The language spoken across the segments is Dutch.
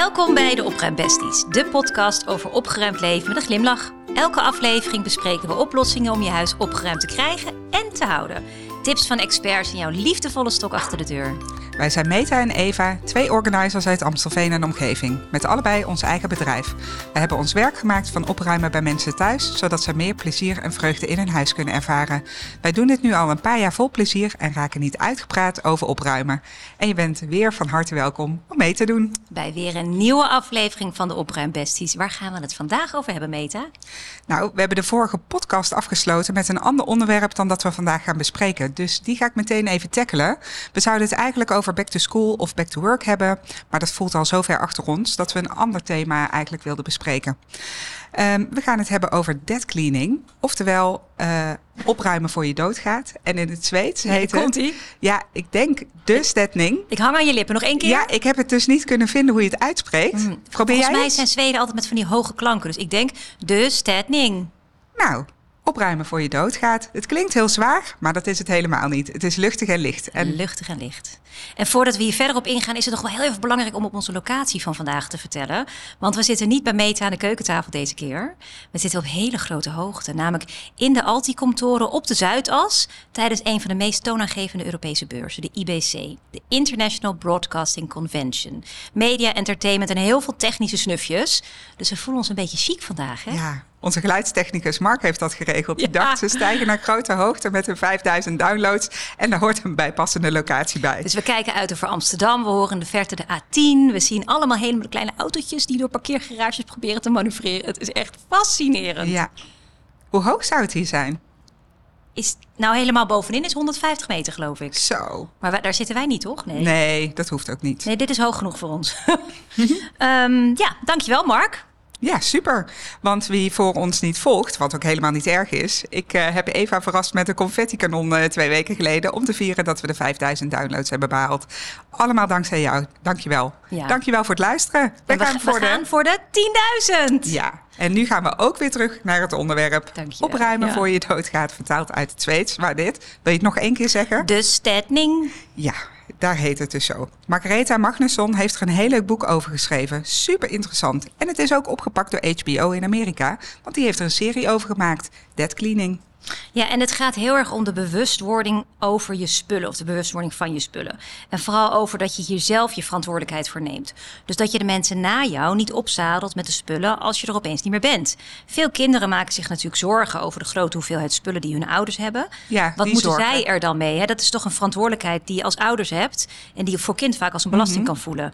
Welkom bij de Opruimbesties, de podcast over opgeruimd leven met een glimlach. Elke aflevering bespreken we oplossingen om je huis opgeruimd te krijgen en te houden. Tips van experts en jouw liefdevolle stok achter de deur. Wij zijn Meta en Eva, twee organizers uit Amstelveen en omgeving, met allebei ons eigen bedrijf. We hebben ons werk gemaakt van opruimen bij mensen thuis, zodat ze meer plezier en vreugde in hun huis kunnen ervaren. Wij doen dit nu al een paar jaar vol plezier en raken niet uitgepraat over opruimen. En je bent weer van harte welkom om mee te doen. Bij weer een nieuwe aflevering van de Opruimbesties. Waar gaan we het vandaag over hebben, Meta? Nou, we hebben de vorige podcast afgesloten met een ander onderwerp dan dat we vandaag gaan bespreken. Dus die ga ik meteen even tackelen. We zouden het eigenlijk over back to school of back to work hebben. Maar dat voelt al zo ver achter ons dat we een ander thema eigenlijk wilden bespreken. Um, we gaan het hebben over dead cleaning. Oftewel uh, opruimen voor je doodgaat. En in het Zweeds ja, heet komt het... Ja, ik denk de stedning. Ik hang aan je lippen. Nog één keer? Ja, ik heb het dus niet kunnen vinden hoe je het uitspreekt. Mm. Probeer Volgens jij mij het? zijn Zweden altijd met van die hoge klanken. Dus ik denk de stedning. Nou, opruimen voor je doodgaat. Het klinkt heel zwaar, maar dat is het helemaal niet. Het is luchtig en licht. En... Luchtig en licht. En voordat we hier verder op ingaan, is het nog wel heel even belangrijk om op onze locatie van vandaag te vertellen. Want we zitten niet bij Meta aan de keukentafel deze keer. We zitten op hele grote hoogte, namelijk in de Alticom-toren op de Zuidas tijdens een van de meest toonaangevende Europese beurzen, de IBC, de International Broadcasting Convention. Media, entertainment en heel veel technische snufjes. Dus we voelen ons een beetje chic vandaag, hè? Ja, onze geluidstechnicus Mark heeft dat geregeld. Die ja. dacht, ze stijgen naar grote hoogte met hun 5000 downloads. En daar hoort een bijpassende locatie bij. Dus we kijken uit over Amsterdam. We horen in de verte de A10. We zien allemaal helemaal kleine autootjes die door parkeergarages proberen te manoeuvreren. Het is echt fascinerend. Ja. Hoe hoog zou het hier zijn? Is nou helemaal bovenin is 150 meter, geloof ik. Zo. Maar wij, daar zitten wij niet, toch? Nee. nee, dat hoeft ook niet. Nee, dit is hoog genoeg voor ons. um, ja, dankjewel, Mark. Ja, super. Want wie voor ons niet volgt, wat ook helemaal niet erg is. Ik uh, heb Eva verrast met een confetti-kanon uh, twee weken geleden. om te vieren dat we de 5000 downloads hebben behaald. Allemaal dankzij jou. Dankjewel. Ja. Dankjewel voor het luisteren. We, we, gaan, we voor, gaan de... voor de 10.000. Ja, en nu gaan we ook weer terug naar het onderwerp. Dankjewel. Opruimen ja. voor je doodgaat, vertaald uit het Zweeds. Waar dit? Wil je het nog één keer zeggen? De stedning. Ja, daar heet het dus zo. Margaretha Magnusson heeft er een heel leuk boek over geschreven. Super interessant. En het is ook opgepakt door HBO in Amerika, want die heeft er een serie over gemaakt: Dead Cleaning. Ja, en het gaat heel erg om de bewustwording over je spullen of de bewustwording van je spullen. En vooral over dat je hier zelf je verantwoordelijkheid voor neemt. Dus dat je de mensen na jou niet opzadelt met de spullen als je er opeens niet meer bent. Veel kinderen maken zich natuurlijk zorgen over de grote hoeveelheid spullen die hun ouders hebben. Ja, Wat moeten zorgen. zij er dan mee? Hè? Dat is toch een verantwoordelijkheid die je als ouders hebt en die je voor kind vaak als een belasting mm-hmm. kan voelen.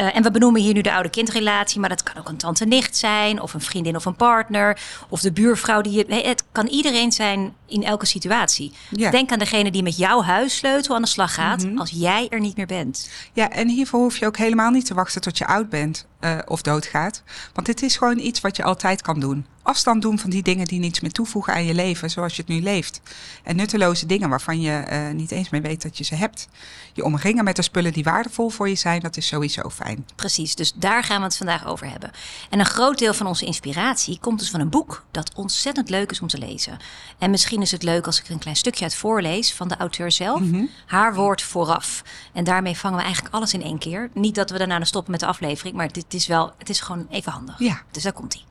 Uh, en we benoemen hier nu de oude-kindrelatie, maar dat kan ook een tante-nicht zijn, of een vriendin of een partner, of de buurvrouw die je. Nee, het kan iedereen zijn in elke situatie. Ja. Denk aan degene die met jouw huissleutel aan de slag gaat mm-hmm. als jij er niet meer bent. Ja, en hiervoor hoef je ook helemaal niet te wachten tot je oud bent uh, of doodgaat. Want dit is gewoon iets wat je altijd kan doen. Afstand doen van die dingen die niets meer toevoegen aan je leven zoals je het nu leeft. En nutteloze dingen waarvan je uh, niet eens meer weet dat je ze hebt. Je omringen met de spullen die waardevol voor je zijn, dat is sowieso fijn. Precies, dus daar gaan we het vandaag over hebben. En een groot deel van onze inspiratie komt dus van een boek dat ontzettend leuk is om te lezen. En misschien is het leuk als ik er een klein stukje uit voorlees van de auteur zelf. Mm-hmm. Haar woord vooraf. En daarmee vangen we eigenlijk alles in één keer. Niet dat we daarna stoppen met de aflevering, maar dit is wel, het is gewoon even handig. Ja. Dus daar komt hij.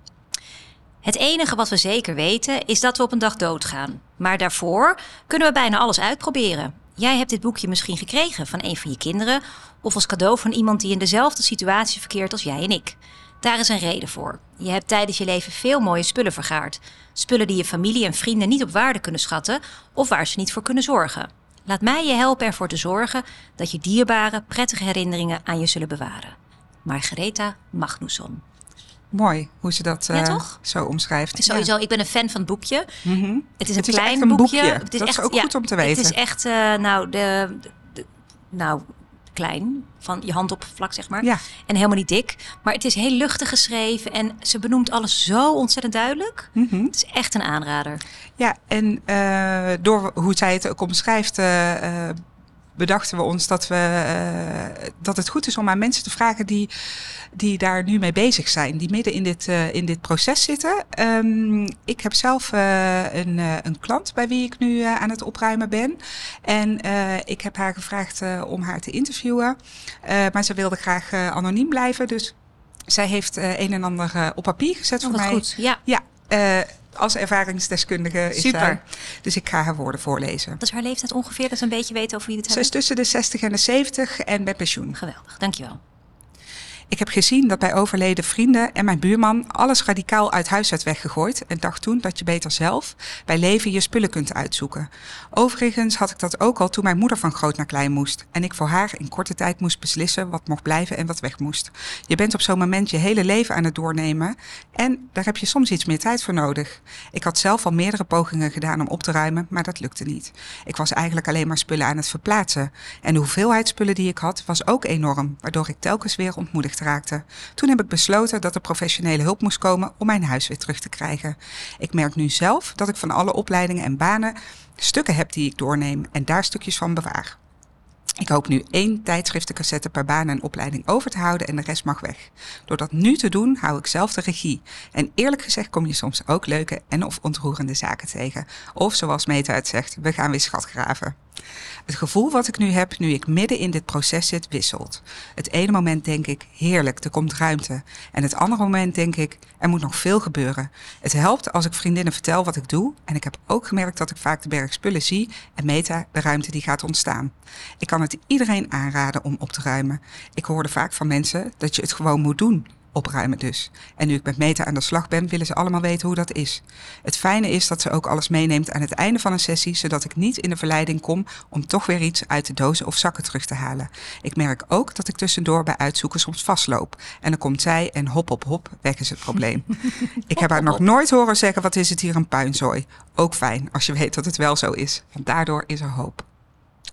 Het enige wat we zeker weten is dat we op een dag doodgaan. Maar daarvoor kunnen we bijna alles uitproberen. Jij hebt dit boekje misschien gekregen van een van je kinderen of als cadeau van iemand die in dezelfde situatie verkeert als jij en ik. Daar is een reden voor. Je hebt tijdens je leven veel mooie spullen vergaard. Spullen die je familie en vrienden niet op waarde kunnen schatten of waar ze niet voor kunnen zorgen. Laat mij je helpen ervoor te zorgen dat je dierbare, prettige herinneringen aan je zullen bewaren. Margaretha Magnusson. Mooi hoe ze dat ja, uh, toch? zo omschrijft. Sowieso, ja. ik ben een fan van het boekje. Mm-hmm. Het is een het is klein een boekje. boekje. Het is dat echt, is ook ja, goed om te weten. Het is echt, uh, nou, de, nou, klein. Van je hand op vlak, zeg maar. En helemaal niet dik. Maar het is heel luchtig geschreven. En ze benoemt alles zo ontzettend duidelijk. Mm-hmm. Het is echt een aanrader. Ja, en uh, door hoe zij het ook omschrijft... Bedachten we ons dat, we, uh, dat het goed is om aan mensen te vragen die, die daar nu mee bezig zijn, die midden in dit, uh, in dit proces zitten. Um, ik heb zelf uh, een, een klant bij wie ik nu aan het opruimen ben. En ik heb haar gevraagd om haar te interviewen. maar ze wilde graag anoniem blijven, dus Zij heeft een en ander op papier gezet oh, voor mij. Goed. Ja. Ja. Als ervaringsdeskundige is Super. zij. Dus ik ga haar woorden voorlezen. Wat is haar leeftijd ongeveer? Dat ze een beetje weten over wie het Ze is tussen de 60 en de 70 en met pensioen. Geweldig, dankjewel. Ik heb gezien dat bij overleden vrienden en mijn buurman alles radicaal uit huis werd weggegooid en dacht toen dat je beter zelf bij leven je spullen kunt uitzoeken. Overigens had ik dat ook al toen mijn moeder van groot naar klein moest en ik voor haar in korte tijd moest beslissen wat mocht blijven en wat weg moest. Je bent op zo'n moment je hele leven aan het doornemen en daar heb je soms iets meer tijd voor nodig. Ik had zelf al meerdere pogingen gedaan om op te ruimen, maar dat lukte niet. Ik was eigenlijk alleen maar spullen aan het verplaatsen en de hoeveelheid spullen die ik had was ook enorm, waardoor ik telkens weer ontmoedigd raakte. Toen heb ik besloten dat er professionele hulp moest komen om mijn huis weer terug te krijgen. Ik merk nu zelf dat ik van alle opleidingen en banen stukken heb die ik doorneem en daar stukjes van bewaar. Ik hoop nu één tijdschriftencassette per baan en opleiding over te houden en de rest mag weg. Door dat nu te doen, hou ik zelf de regie. En eerlijk gezegd kom je soms ook leuke en of ontroerende zaken tegen. Of zoals Meta het zegt, we gaan weer schat graven. Het gevoel wat ik nu heb, nu ik midden in dit proces zit, wisselt. Het ene moment denk ik, heerlijk, er komt ruimte. En het andere moment denk ik, er moet nog veel gebeuren. Het helpt als ik vriendinnen vertel wat ik doe. En ik heb ook gemerkt dat ik vaak de berg spullen zie en meta de ruimte die gaat ontstaan. Ik kan het iedereen aanraden om op te ruimen. Ik hoorde vaak van mensen dat je het gewoon moet doen opruimen dus. En nu ik met Meta aan de slag ben, willen ze allemaal weten hoe dat is. Het fijne is dat ze ook alles meeneemt aan het einde van een sessie, zodat ik niet in de verleiding kom om toch weer iets uit de dozen of zakken terug te halen. Ik merk ook dat ik tussendoor bij uitzoeken soms vastloop. En dan komt zij en hop op hop, weg is het probleem. ik heb haar nog nooit horen zeggen, wat is het hier een puinzooi. Ook fijn als je weet dat het wel zo is, want daardoor is er hoop.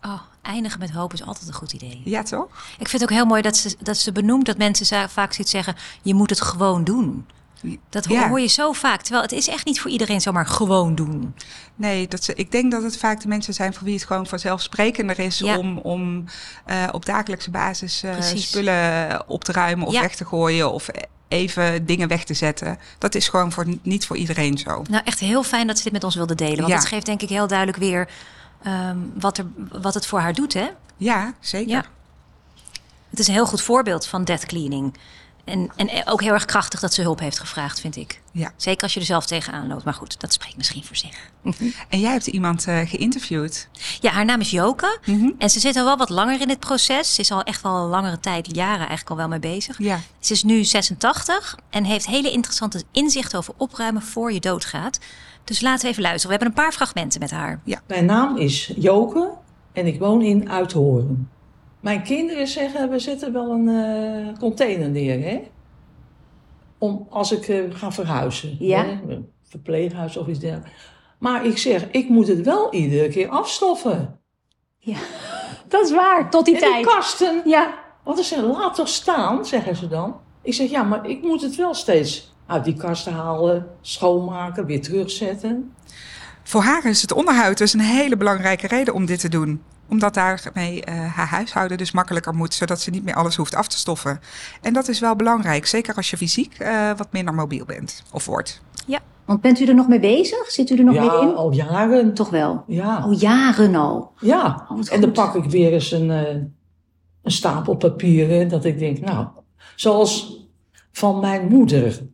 Oh, eindigen met hoop is altijd een goed idee. Ja, toch? Ik vind het ook heel mooi dat ze, dat ze benoemt dat mensen vaak ziet zeggen: je moet het gewoon doen. Dat Ja. hoor je zo vaak. Terwijl het is echt niet voor iedereen zomaar gewoon doen. Nee, dat ze, ik denk dat het vaak de mensen zijn voor wie het gewoon vanzelfsprekender is Ja. om, om eh, op dagelijkse basis eh, spullen op te ruimen of Ja. weg te gooien of even dingen weg te zetten. Dat is gewoon voor, niet voor iedereen zo. Nou, echt heel fijn dat ze dit met ons wilde delen. Want het geeft denk ik heel duidelijk weer ehm, wat, er, wat het voor haar doet. Hè? Ja, zeker. Ja. Het is een heel goed voorbeeld van death cleaning. En, en ook heel erg krachtig dat ze hulp heeft gevraagd, vind ik. Ja. Zeker als je er zelf tegenaan loopt. Maar goed, dat spreekt misschien voor zich. En jij hebt iemand eh, geïnterviewd. Ja, haar naam is Joke. Mhm. En ze zit al wel wat langer in dit proces. Ze is al echt wel een langere tijd, jaren eigenlijk al wel mee bezig. Ja. Ze is nu 86 en heeft hele interessante inzichten over opruimen voor je doodgaat. Dus laten we even luisteren. We hebben een paar fragmenten met haar. Mijn naam is Joke en ik woon in Uithoren. Mijn kinderen zeggen, we zetten wel een eh, container neer, hè? Om, als ik eh, ga verhuizen. Ja. Hè? Verpleeghuis of iets dergelijks. Maar ik zeg, ik moet het wel iedere keer afstoffen. Ja, dat is waar. Tot die en die tijd. kasten, Ja, want ze zeggen, laat toch staan, zeggen ze dan. Ik zeg, ja, maar ik moet het wel steeds uit die kasten halen, schoonmaken, weer terugzetten. Voor haar is het onderhoud dus een hele belangrijke reden om dit te doen. Omdat daarmee eh, haar huishouden dus makkelijker moet, zodat ze niet meer alles hoeft af te stoffen. En dat is wel belangrijk, zeker als je fysiek eh, wat minder mobiel bent of wordt. want bent u er nog mee bezig? Zit u er nog ja, middenin? al jaren. Toch wel. Ja. Al jaren al. Ja, Oh, en dan pak ik weer eens een, eh, een stapel papieren. Dat ik denk, nou, zoals van mijn moeder,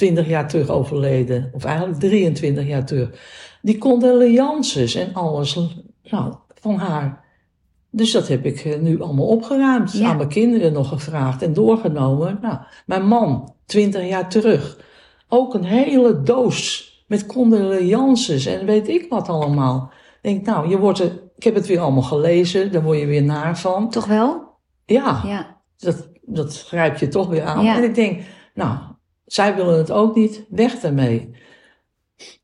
20 jaar terug overleden, of eigenlijk 23 jaar terug. Die condolences en alles, nou, van haar. Dus dat heb ik eh, nu allemaal opgeruimd. Ja. Aan mijn kinderen nog gevraagd en doorgenomen. Nou, mijn man, 20 jaar terug. Ook een hele doos met condolences en weet ik wat allemaal. Ik denk, nou, je wordt er, ik heb het weer allemaal gelezen, daar word je weer naar van. Toch wel? Ja, Ja. dat, dat grijp je toch weer aan. Ja. En ik denk, nou, zij willen het ook niet, weg daarmee.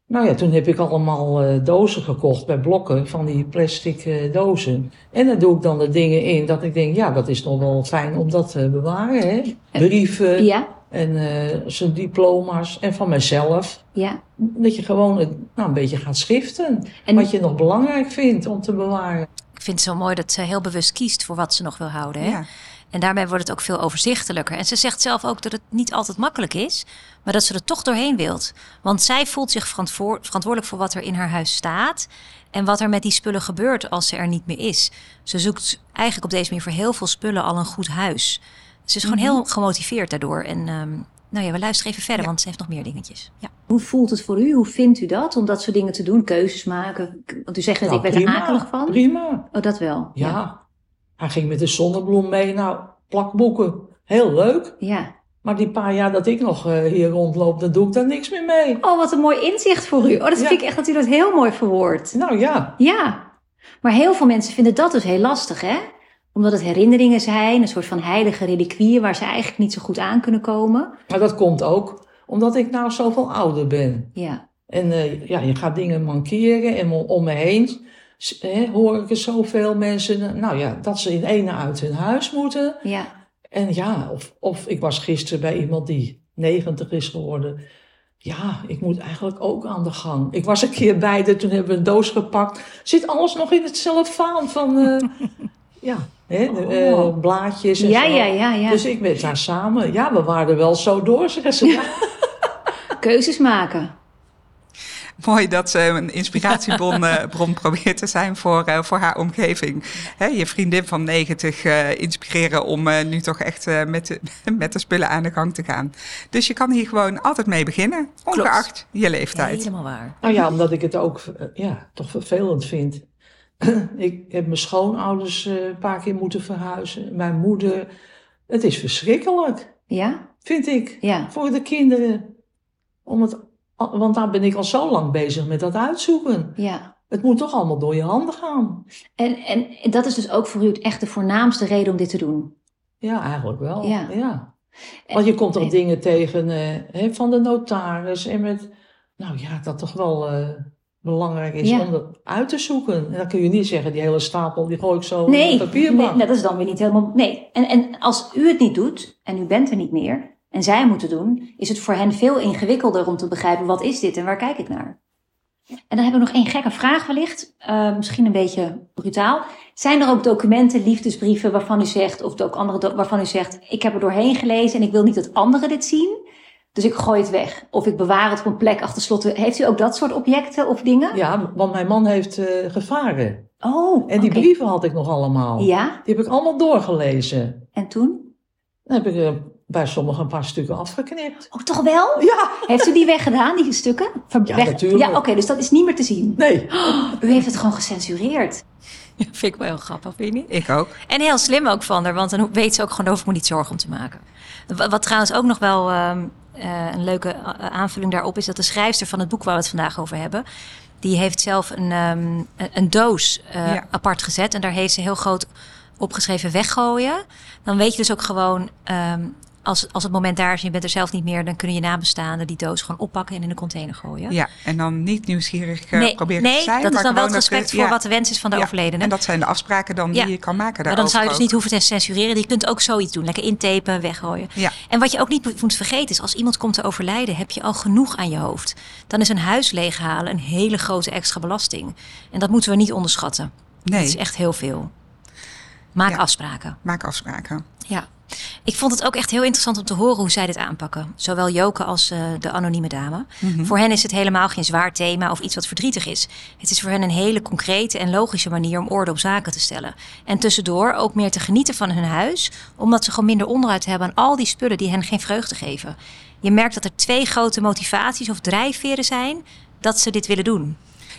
Nou ja, toen heb ik allemaal eh, dozen gekocht bij blokken van die plastic eh, dozen. En daar doe ik dan de dingen in dat ik denk, ja, dat is nog wel fijn om dat te bewaren. Hè? Brieven Ja. en eh, zijn diploma's en van mezelf. Ja. Dat je gewoon het, nou, een beetje gaat schiften. En- Wat je nog belangrijk vindt om te bewaren. Ik vind het zo mooi dat ze heel bewust kiest voor wat ze nog wil houden. Hè? Ja. En daarmee wordt het ook veel overzichtelijker. En ze zegt zelf ook dat het niet altijd makkelijk is, maar dat ze er toch doorheen wilt. Want zij voelt zich verantwoor- verantwoordelijk voor wat er in haar huis staat en wat er met die spullen gebeurt als ze er niet meer is. Ze zoekt eigenlijk op deze manier voor heel veel spullen al een goed huis. Ze is gewoon heel gemotiveerd daardoor. En ehm, nou ja, we luisteren even verder, want ze heeft nog meer dingetjes. Ja. Hoe voelt het voor u? Hoe vindt u dat om dat soort dingen te doen? Keuzes maken? Want u zegt net, Nou, ik werd er akelig van. Prima. Oh, dat wel. Ja. Hij ging met de zonnebloem mee. Nou, plakboeken. Heel leuk. Ja. Maar die paar jaar dat ik nog eh, hier rondloop, dan doe ik daar niks meer mee. Oh, wat een mooi inzicht voor u. Oh, dat Ja. vind ik echt dat u dat heel mooi verwoordt. Nou ja. Ja. Maar heel veel mensen vinden dat dus heel lastig, hè? Omdat het herinneringen zijn, een soort van heilige reliquieën waar ze eigenlijk niet zo goed aan kunnen komen. Maar dat komt ook omdat ik nou zoveel ouder ben. Ja. En eh, ja, je gaat dingen mankeren en om, me heen hè, hoor ik er zoveel mensen, eh, nou ja, dat ze in ene uit hun huis moeten. Ja. En ja, of, of ik was gisteren bij iemand die 90 is geworden. Ja, ik moet eigenlijk ook aan de gang. Ik was een keer bij de, toen hebben we een doos gepakt. Zit alles nog in het celofaan van, eh, ja, hè, de, eh, Oh. blaadjes en Ja, zo. ja, ja, ja. Dus ik ben daar samen. Ja, we waren er wel zo door, zeggen ze. Ja. Keuzes maken. Mooi dat ze een inspiratiebron eh, bron probeert te zijn voor, eh, voor haar omgeving. Hè, je vriendin van 90 eh, inspireren om eh, nu toch echt eh, met, de, met de spullen aan de gang te gaan. Dus je kan hier gewoon altijd mee beginnen, ongeacht je leeftijd. Helemaal waar. Nou ja, omdat ik het ook ja, toch vervelend vind. ik heb mijn schoonouders eh, een paar keer moeten verhuizen. Mijn moeder. Het is verschrikkelijk, Ja? vind ik. Ja. Voor de kinderen. Om het, want daar ben ik al zo lang bezig met dat uitzoeken. Ja. Het moet toch allemaal door je handen gaan. En, en dat is dus ook voor u het echt de voornaamste reden om dit te doen. Ja, eigenlijk wel. Ja. Ja. Want je komt toch en- dingen tegen eh, hè, van de notaris en met, nou ja, dat toch wel eh, belangrijk is Ja. om dat uit te zoeken. En dan kun je niet zeggen, die hele stapel, die gooi ik zo Nee, nee, papierbak. nee, dat is dan weer niet helemaal. Nee. En, en als u het niet doet en u bent er niet meer en zij moeten doen, is het voor hen veel ingewikkelder om te begrijpen wat is dit en waar kijk ik naar. En dan hebben we nog één gekke vraag wellicht, eh, misschien een beetje brutaal. Zijn er ook documenten, liefdesbrieven waarvan u zegt, of ook andere waarvan u zegt, ik heb er doorheen gelezen en ik wil niet dat anderen dit zien, dus ik gooi het weg. Of ik bewaar het op een plek achter slot. Heeft u ook dat soort objecten of dingen? Ja, want mijn man heeft eh, gevaren. Oh, En die brieven had ik nog allemaal. Ja, Die heb ik allemaal doorgelezen. en toen? Dan heb ik bij sommigen een paar stukken afgeknipt. Oh, toch wel? Ja, Heeft u die weggedaan, die stukken? Ver- Ja, natuurlijk. Ja, oké, dus dat is niet meer te zien. nee. U heeft het gewoon gecensureerd. Ja, vind ik wel heel grappig, vind je niet? Ik ook. En heel slim ook van haar, want dan weet ze ook gewoon over me niet zorgen om te maken. Wat, trouwens ook nog wel ehm, eh, een leuke a- aanvulling daarop is dat de schrijfster van het boek waar we het vandaag over hebben, die heeft zelf een, ehm, een- doos eh, Ja. apart gezet en daar heeft ze heel groot opgeschreven weggooien. Dan weet je dus ook gewoon, ehm, als, als het moment daar is en je bent er zelf niet meer, dan kunnen je nabestaanden die doos gewoon oppakken en in de container gooien. Ja, en dan niet nieuwsgierig eh, nee, proberen nee te zijn. dat is dan wel het respect voor ja, wat de wens is van de ja, overledene. En dat zijn de afspraken dan Ja. die je kan maken Maar dan zou je dus niet hoeven te censureren. Je kunt ook zoiets doen. Lekker intapen, weggooien. Ja. En wat je ook niet moet vergeten is... als iemand komt te overlijden, heb je al genoeg aan je hoofd. Dan is een huis leeghalen een hele grote extra belasting. En dat moeten we niet onderschatten. Nee, Dat is echt heel veel. Maak afspraken. maak afspraken. Ja. Ik vond het ook echt heel interessant om te horen hoe zij dit aanpakken. Zowel Joke als eh, de anonieme dame. Voor hen is het helemaal geen zwaar thema of iets wat verdrietig is. Het is voor hen een hele concrete en logische manier om orde op zaken te stellen. En tussendoor ook meer te genieten van hun huis, omdat ze gewoon minder onderuit hebben aan al die spullen die hen geen vreugde geven. Je merkt dat er twee grote motivaties of drijfveren zijn dat ze dit willen doen.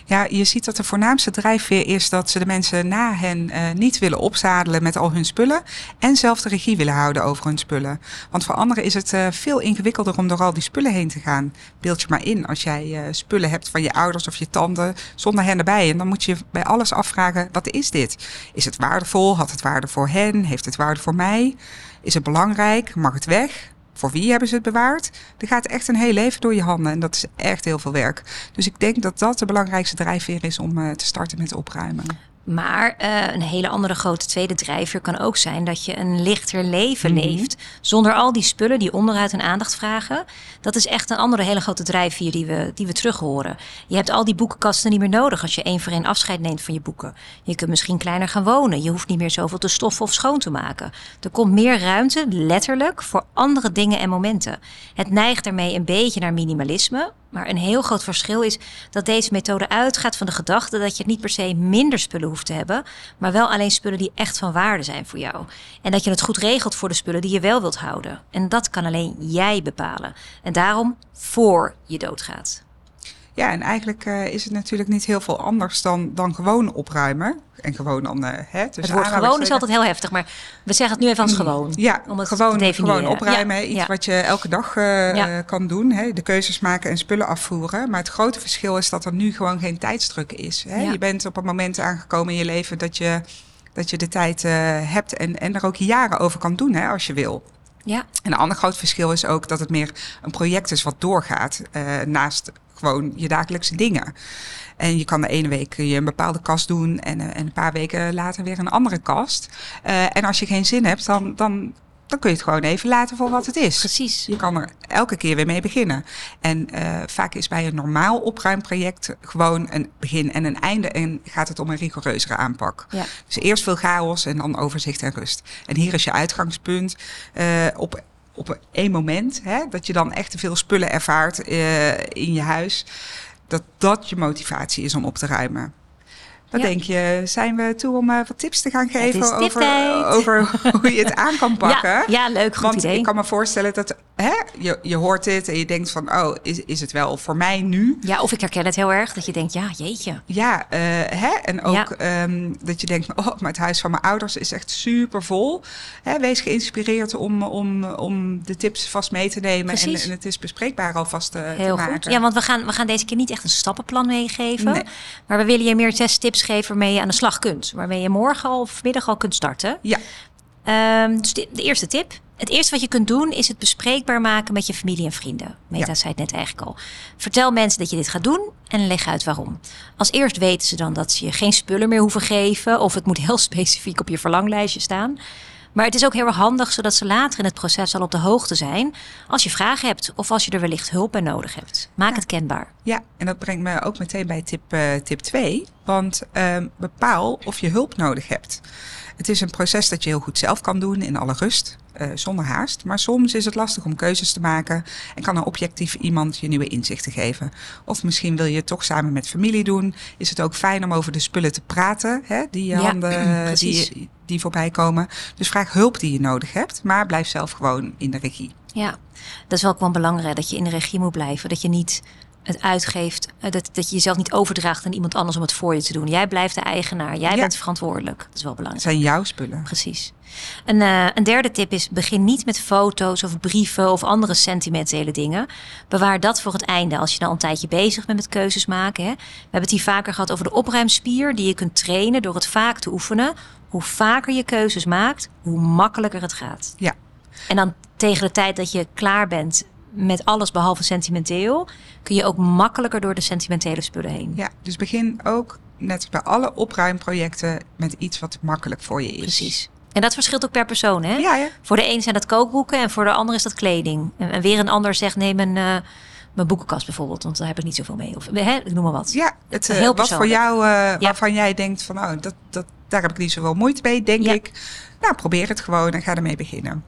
Ja, je ziet dat de voornaamste drijfveer is dat ze de mensen na hen eh, niet willen opzadelen met al hun spullen. En zelf de regie willen houden over hun spullen. Want voor anderen is het eh, veel ingewikkelder om door al die spullen heen te gaan. Beeld je maar in als jij eh, spullen hebt van je ouders of je tanden zonder hen erbij. En dan moet je bij alles afvragen, wat is dit? Is het waardevol? Had het waarde voor hen? Heeft het waarde voor mij? Is het belangrijk? Mag het weg? Voor wie hebben ze het bewaard? Er gaat echt een heel leven door je handen en dat is echt heel veel werk. Dus ik denk dat dat de belangrijkste drijfveer is om eh, te starten met opruimen. Maar eh, een hele andere grote tweede drijfveer kan ook zijn dat je een lichter leven Mhm. leeft. Zonder al die spullen die onderuit hun aandacht vragen. Dat is echt een andere hele grote drijfveer die we, die we terug horen. Je hebt al die boekenkasten niet meer nodig als je één voor één afscheid neemt van je boeken. Je kunt misschien kleiner gaan wonen. Je hoeft niet meer zoveel te stoffen of schoon te maken. Er komt meer ruimte, letterlijk, voor andere dingen en momenten. Het neigt daarmee een beetje naar minimalisme. Maar een heel groot verschil is dat deze methode uitgaat van de gedachte dat je niet per se minder spullen hoeft te hebben, maar wel alleen spullen die echt van waarde zijn voor jou. En dat je het goed regelt voor de spullen die je wel wilt houden. En dat kan alleen jij bepalen. En daarom voor je doodgaat. Ja, en eigenlijk uh, is het natuurlijk niet heel veel anders dan, dan gewoon opruimen. En gewoon dan. Uh, hè, het woord gewoon is altijd heel heftig, maar we zeggen het nu even als mm, gewoon. Ja, om het gewoon, te gewoon opruimen. Ja, iets ja. wat je elke dag uh, ja. kan doen. Hè, de keuzes maken en spullen afvoeren. Maar het grote verschil is dat er nu gewoon geen tijdsdruk is. Hè. Je bent op een moment aangekomen in je leven dat je, dat je de tijd hebt en, en er ook jaren over kan doen hè, als je wil. Ja. En een ander groot verschil is ook dat het meer een project is wat doorgaat naast gewoon je dagelijkse dingen. En je kan de ene week je een bepaalde kast doen en, en een paar weken later weer een andere kast. Uh, en als je geen zin hebt, dan, dan, dan kun je het gewoon even laten voor wat het is. Precies. Je kan er elke keer weer mee beginnen. En uh, vaak is bij een normaal opruimproject gewoon een begin en een einde. En gaat het om een rigoureuzere aanpak. Ja. Dus eerst veel chaos en dan overzicht en rust. En hier is je uitgangspunt. Uh, op op één moment, hè, dat je dan echt te veel spullen ervaart uh, in je huis, dat dat je motivatie is om op te ruimen. Wat denk je? Zijn we toe om uh, wat tips te gaan geven over, over hoe je het aan kan pakken? Ja, ja leuk, goed Want idee. ik kan me voorstellen dat hè, je, je hoort dit en je denkt van... oh, is, is het wel voor mij nu? Ja, of ik herken het heel erg, dat je denkt, ja, jeetje. Ja, uh, hè, en ook ja. um, dat je denkt... oh, maar het huis van mijn ouders is echt super vol. Hè, wees geïnspireerd om, om, om de tips vast mee te nemen. En, en, het is bespreekbaar alvast heel te maken. Goed. Ja, want we gaan, we gaan deze keer niet echt een stappenplan meegeven. Nee. Maar we willen je meer zes tips geven waarmee je aan de slag kunt. Waarmee je morgen of middag al kunt starten. Ja. Um, dus de, de, eerste tip. Het eerste wat je kunt doen is het bespreekbaar maken met je familie en vrienden. Meta ja. zei het net eigenlijk al. Vertel mensen dat je dit gaat doen en leg uit waarom. Als eerst weten ze dan dat ze je geen spullen meer hoeven geven. Of het moet heel specifiek op je verlanglijstje staan. Maar het is ook heel erg handig zodat ze later in het proces al op de hoogte zijn. Als je vragen hebt of als je er wellicht hulp bij nodig hebt. Maak ja. het kenbaar. Ja, en dat brengt me ook meteen bij tip, uh, tip 2. Want uh, bepaal of je hulp nodig hebt. Het is een proces dat je heel goed zelf kan doen in alle rust, uh, zonder haast. Maar soms is het lastig om keuzes te maken en kan een objectief iemand je nieuwe inzichten geven. Of misschien wil je het toch samen met familie doen. Is het ook fijn om over de spullen te praten, hè, die je ja, handen die, die voorbij komen. Dus vraag hulp die je nodig hebt, maar blijf zelf gewoon in de regie. Ja, dat is wel gewoon belangrijk dat je in de regie moet blijven. Dat je niet het uitgeeft, dat, dat je jezelf niet overdraagt aan iemand anders om het voor je te doen. Jij blijft de eigenaar, jij ja. bent verantwoordelijk. Dat is wel belangrijk. Het zijn jouw spullen. Precies. Een, uh, een derde tip is: begin niet met foto's of brieven of andere sentimentele dingen. Bewaar dat voor het einde als je dan een tijdje bezig bent met keuzes maken. Hè. We hebben het hier vaker gehad over de opruimspier die je kunt trainen door het vaak te oefenen. Hoe vaker je keuzes maakt, hoe makkelijker het gaat. Ja. En dan tegen de tijd dat je klaar bent met alles behalve sentimenteel, kun je ook makkelijker door de sentimentele spullen heen. Ja, dus begin ook net bij alle opruimprojecten met iets wat makkelijk voor je is. Precies. En dat verschilt ook per persoon, hè? Ja, ja. Voor de een zijn dat kookboeken en voor de ander is dat kleding. En, en weer een ander zegt neem een, uh, mijn boekenkast bijvoorbeeld, want daar heb ik niet zoveel mee. Of hè, ik noem maar wat. Ja, het, uh, wat voor jou, uh, ja. waarvan jij denkt van, oh, dat, dat, daar heb ik niet zoveel moeite mee, denk ja. ik. Nou, probeer het gewoon en ga ermee beginnen.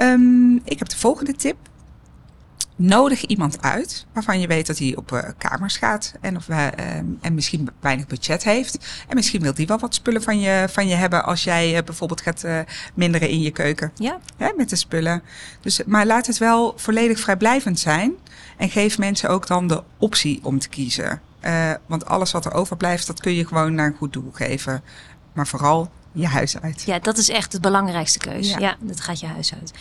Um, ik heb de volgende tip. Nodig iemand uit waarvan je weet dat hij op uh, kamers gaat en, of, uh, um, en misschien weinig budget heeft. En misschien wil die wel wat spullen van je, van je hebben als jij uh, bijvoorbeeld gaat minderen in je keuken. Ja. Hè, met de spullen. Dus, maar laat het wel volledig vrijblijvend zijn. En geef mensen ook dan de optie om te kiezen. want alles wat er overblijft, dat kun je gewoon naar een goed doel geven. Maar vooral je huis uit. Ja, dat is echt de belangrijkste keuze. Ja, ja dat gaat je huis uit.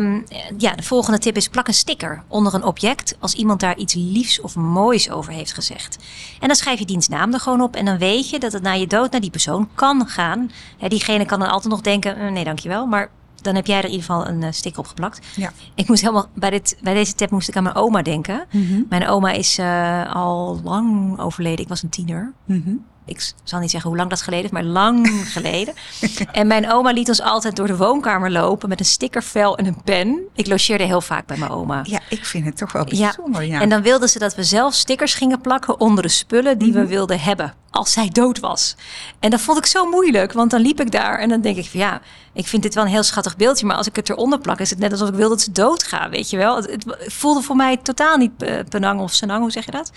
Um, ja, de volgende tip is plak een sticker onder een object als iemand daar iets liefs of moois over heeft gezegd. En dan schrijf je dienstnaam er gewoon op en dan weet je dat het na je dood naar die persoon kan gaan. Diegene kan dan altijd nog denken, nee dankjewel, maar dan heb jij er in ieder geval een uh, sticker op geplakt. Ja. Ik moest helemaal bij, dit, bij deze tip moest ik aan mijn oma denken. Mm -hmm. Mijn oma is uh, al lang overleden. Ik was een tiener. Mm -hmm. Ik zal niet zeggen hoe lang dat geleden is, maar lang geleden. En mijn oma liet ons altijd door de woonkamer lopen met een stickervel en een pen. Ik logeerde heel vaak bij mijn oma. Ja, ik vind het toch wel bijzonder. Ja. En dan wilden ze dat we zelf stickers gingen plakken onder de spullen die we Mhm. wilden hebben. Als zij dood was. En dat vond ik zo moeilijk, want dan liep ik daar en dan denk ik van ja, ik vind dit wel een heel schattig beeldje, maar als ik het eronder plak, is het net alsof ik wil dat ze doodgaan, weet je wel. Het, het voelde voor mij totaal niet eh, penang of senang, hoe zeg je dat?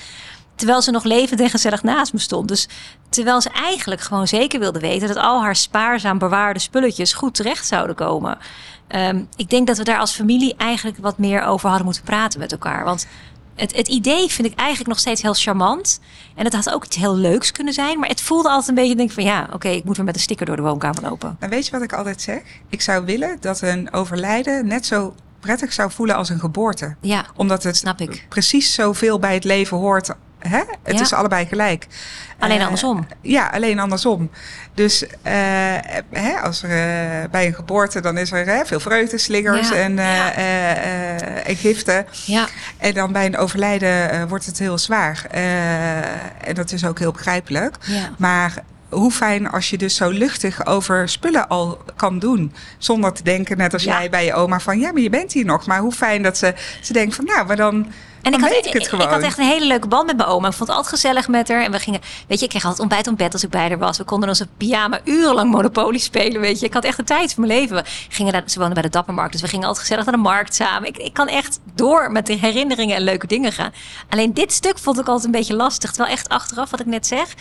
Terwijl ze nog levend en gezellig naast me stond. Dus terwijl ze eigenlijk gewoon zeker wilde weten dat al haar spaarzaam bewaarde spulletjes goed terecht zouden komen. Ehm, ik denk dat we daar als familie eigenlijk wat meer over hadden moeten praten met elkaar. Want het, het idee vind ik eigenlijk nog steeds heel charmant. En het had ook iets heel leuks kunnen zijn. Maar het voelde altijd een beetje, denk ik van ja, oké, ik moet weer met een sticker door de woonkamer lopen. En weet je wat ik altijd zeg? Ik zou willen dat een overlijden net zo prettig zou voelen als een geboorte. Ja, Omdat het snap ik. precies zoveel bij het leven hoort. Hè? Het Ja. is allebei gelijk. Alleen Eh, andersom. Ja, alleen andersom. Dus eh, hè, als er eh, bij een geboorte, dan is er hè, veel vreugde, slingers Ja, en, ja. en giften. Ja, En dan bij een overlijden wordt het heel zwaar. En dat is ook heel begrijpelijk. ja. Maar hoe fijn als je dus zo luchtig over spullen al kan doen. Zonder te denken, net als Ja. jij bij je oma, van ja, maar je bent hier nog. Maar hoe fijn dat ze, ze denkt van nou, maar dan, En ik had, ik had echt een hele leuke band met mijn oma. Ik vond het altijd gezellig met haar. En we gingen, weet je, ik kreeg altijd ontbijt op bed als ik bij haar was. We konden onze pyjama urenlang Monopoly spelen, weet je. Ik had echt de tijd van mijn leven. We gingen ze woonde bij de Dappermarkt, dus we gingen altijd gezellig naar de markt samen. Ik, ik kan echt door met de herinneringen en leuke dingen gaan. Alleen dit stuk vond ik altijd een beetje lastig. Terwijl echt achteraf, wat ik net zeg,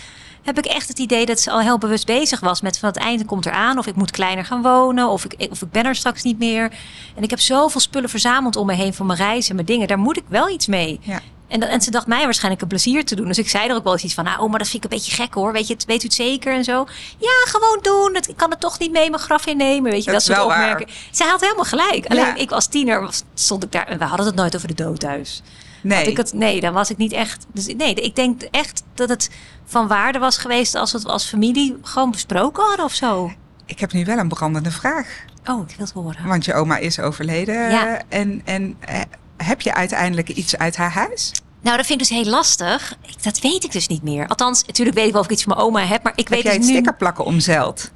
heb ik echt het idee dat ze al heel bewust bezig was met van het einde komt eraan. Of ik moet kleiner gaan wonen. Of ik, of ik ben er straks niet meer. En ik heb zoveel spullen verzameld om me heen van mijn reis en mijn dingen. Daar moet ik wel iets mee. Ja. En, dat- en ze dacht mij waarschijnlijk een plezier te doen. Dus ik zei er ook wel eens iets van, nou, oh, maar dat vind ik een beetje gek hoor. Weet, je, het, weet u het zeker en zo? Ja, gewoon doen. Het, ik kan het toch niet mee mijn graf innemen. Weet je, Dat dat, soort opmerkingen. Zij had helemaal gelijk. Alleen Ja. ik als tiener was- stond ik daar en we hadden het nooit over de dood thuis. Nee. Had ik het, nee, dan was ik niet echt. Dus nee, ik denk echt dat het van waarde was geweest als we het als familie gewoon besproken hadden of zo. Ik heb nu wel een brandende vraag. Oh, ik wil het horen. Want je oma is overleden. Ja. En, en eh, heb je uiteindelijk iets uit haar huis? Nou, dat vind ik dus heel lastig. Ik, dat weet ik dus niet meer. Althans, natuurlijk weet ik wel of ik iets van mijn oma heb, maar ik Heb weet jij dus het nu. stickerplakken omzeild?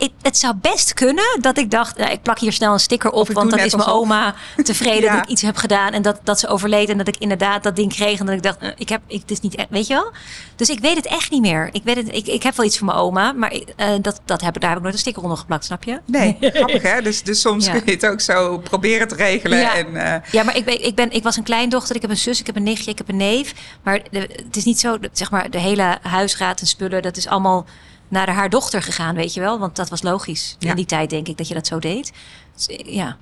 Ik- het zou best kunnen dat ik dacht, nou, ik plak hier snel een sticker op, want dan is mijn alsof. oma tevreden Ja. dat ik iets heb gedaan en dat, dat ze overleed en dat ik inderdaad dat ding kreeg en dat ik dacht, eh, ik heb, ik, het is niet, echt- weet je wel? Dus ik weet het echt niet meer. Ik weet het, ik, ik heb wel iets van mijn oma, maar eh, dat, dat heb, daar heb ik nooit een sticker onder geplakt, snap je? Nee, grappig hè? Dus, dus soms Ja. kun je het ook zo proberen te regelen. Ja. En, eh, Ja, maar ik ben, ik, ben, ik was een kleindochter, ik heb een zus, ik heb een nichtje, ik heb een neef. Maar de- het is niet zo, zeg maar, de hele huisraad en spullen, dat is allemaal naar haar dochter gegaan, weet je wel? Want dat was logisch. Ja. In die tijd denk ik dat je dat zo deed. Dus, eh, ja.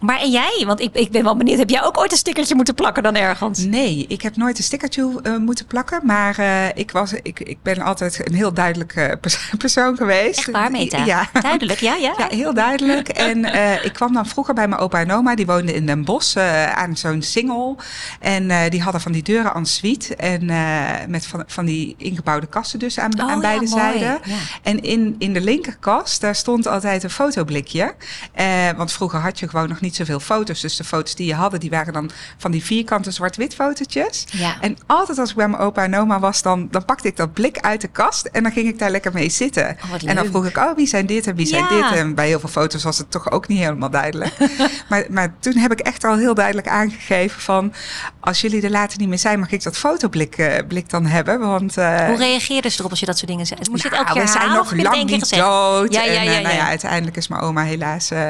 Maar en jij? Want ik, ik ben wel benieuwd, heb jij ook ooit een stickertje moeten plakken dan ergens? Nee, ik heb nooit een stickertje eh, moeten plakken. Maar eh, ik, was, ik, ik ben altijd een heel duidelijke pers- persoon geweest. Echt waar, Meta? Ja. Duidelijk, ja, ja. Ja, heel duidelijk. En eh, ik kwam dan vroeger bij mijn opa en oma. Die woonden in Den Bosch eh, aan zo'n singel. En eh, die hadden van die deuren en suite. En eh, met van, van die ingebouwde kasten dus aan, Oh, aan beide zijden. Ja. En in, in de linkerkast, daar stond altijd een fotoblikje. Eh, want vroeger had je gewoon nog niet zoveel foto's. Dus de foto's die je hadden, die waren dan van die vierkante zwart-wit fotootjes. Ja. En altijd als ik bij mijn opa en oma was, dan, dan pakte ik dat blik uit de kast. En dan ging ik daar lekker mee zitten. Oh, en dan vroeg ik, oh, wie zijn dit en wie zijn dit? En bij heel veel foto's was het toch ook niet helemaal duidelijk. maar, maar toen heb ik echt al heel duidelijk aangegeven van... als jullie er later niet meer zijn, mag ik dat fotoblik eh, blik dan hebben? Want, eh, Hoe reageerden ze erop als je dat soort dingen zei? Moest je het elke nou, keer we zijn nog lang niet gezegd? dood. Ja, ja, en, eh, ja, Nou ja. uiteindelijk is mijn oma helaas eh,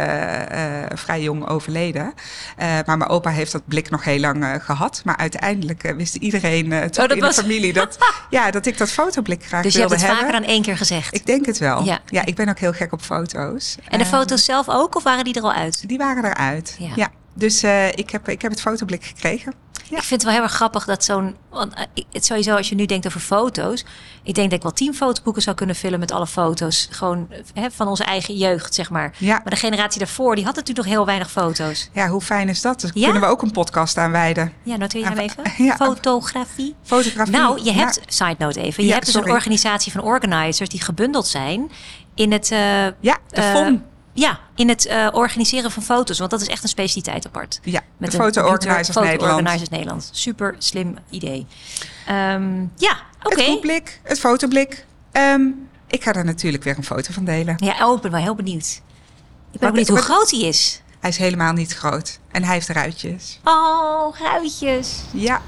vrij jong overleden. Eh, maar mijn opa heeft dat blik nog heel lang eh, gehad. Maar uiteindelijk eh, wist iedereen eh, toch Oh, dat in was- de familie dat, ja, dat ik dat fotoblik graag Dus je wilde hebt het hebben. vaker dan één keer gezegd. Ik denk het wel. Ja. Ja. ik ben ook heel gek op foto's. en de foto's zelf ook, of waren die er al uit? Die waren eruit. Ja. Ja. Dus ik, heb, ik heb het fotoblik gekregen. Ja. Ik vind het wel heel erg grappig dat zo'n. Want eh, het sowieso, als je nu denkt over foto's. Ik denk dat ik wel tien fotoboeken zou kunnen vullen met alle foto's. Gewoon eh, hè, van onze eigen jeugd, zeg maar. Ja. Maar de generatie daarvoor, die had natuurlijk nog heel weinig foto's. Ja, hoe fijn is dat? Ja? kunnen we ook een podcast aan wijden. Ja, noteer je hem even? Fotografie. Fotografie. Nou, je hebt, side note even, je hebt dus een organisatie van organizers die gebundeld zijn in het. eh, Ja, de FON. Ja, in het eh, organiseren van foto's. Want dat is echt een specialiteit apart. Ja, Met de een Foto Nederland. Nederland. Super slim idee. Ehm, ja, oké. Het boekblik, het fotoblik. Ehm, ik ga er natuurlijk weer een foto van delen. Ja, oh, ik ben wel heel benieuwd. Ik ben ook benieuwd hoe groot hij is. Hij is helemaal niet groot. En hij heeft ruitjes. Oh, ruitjes. Ja,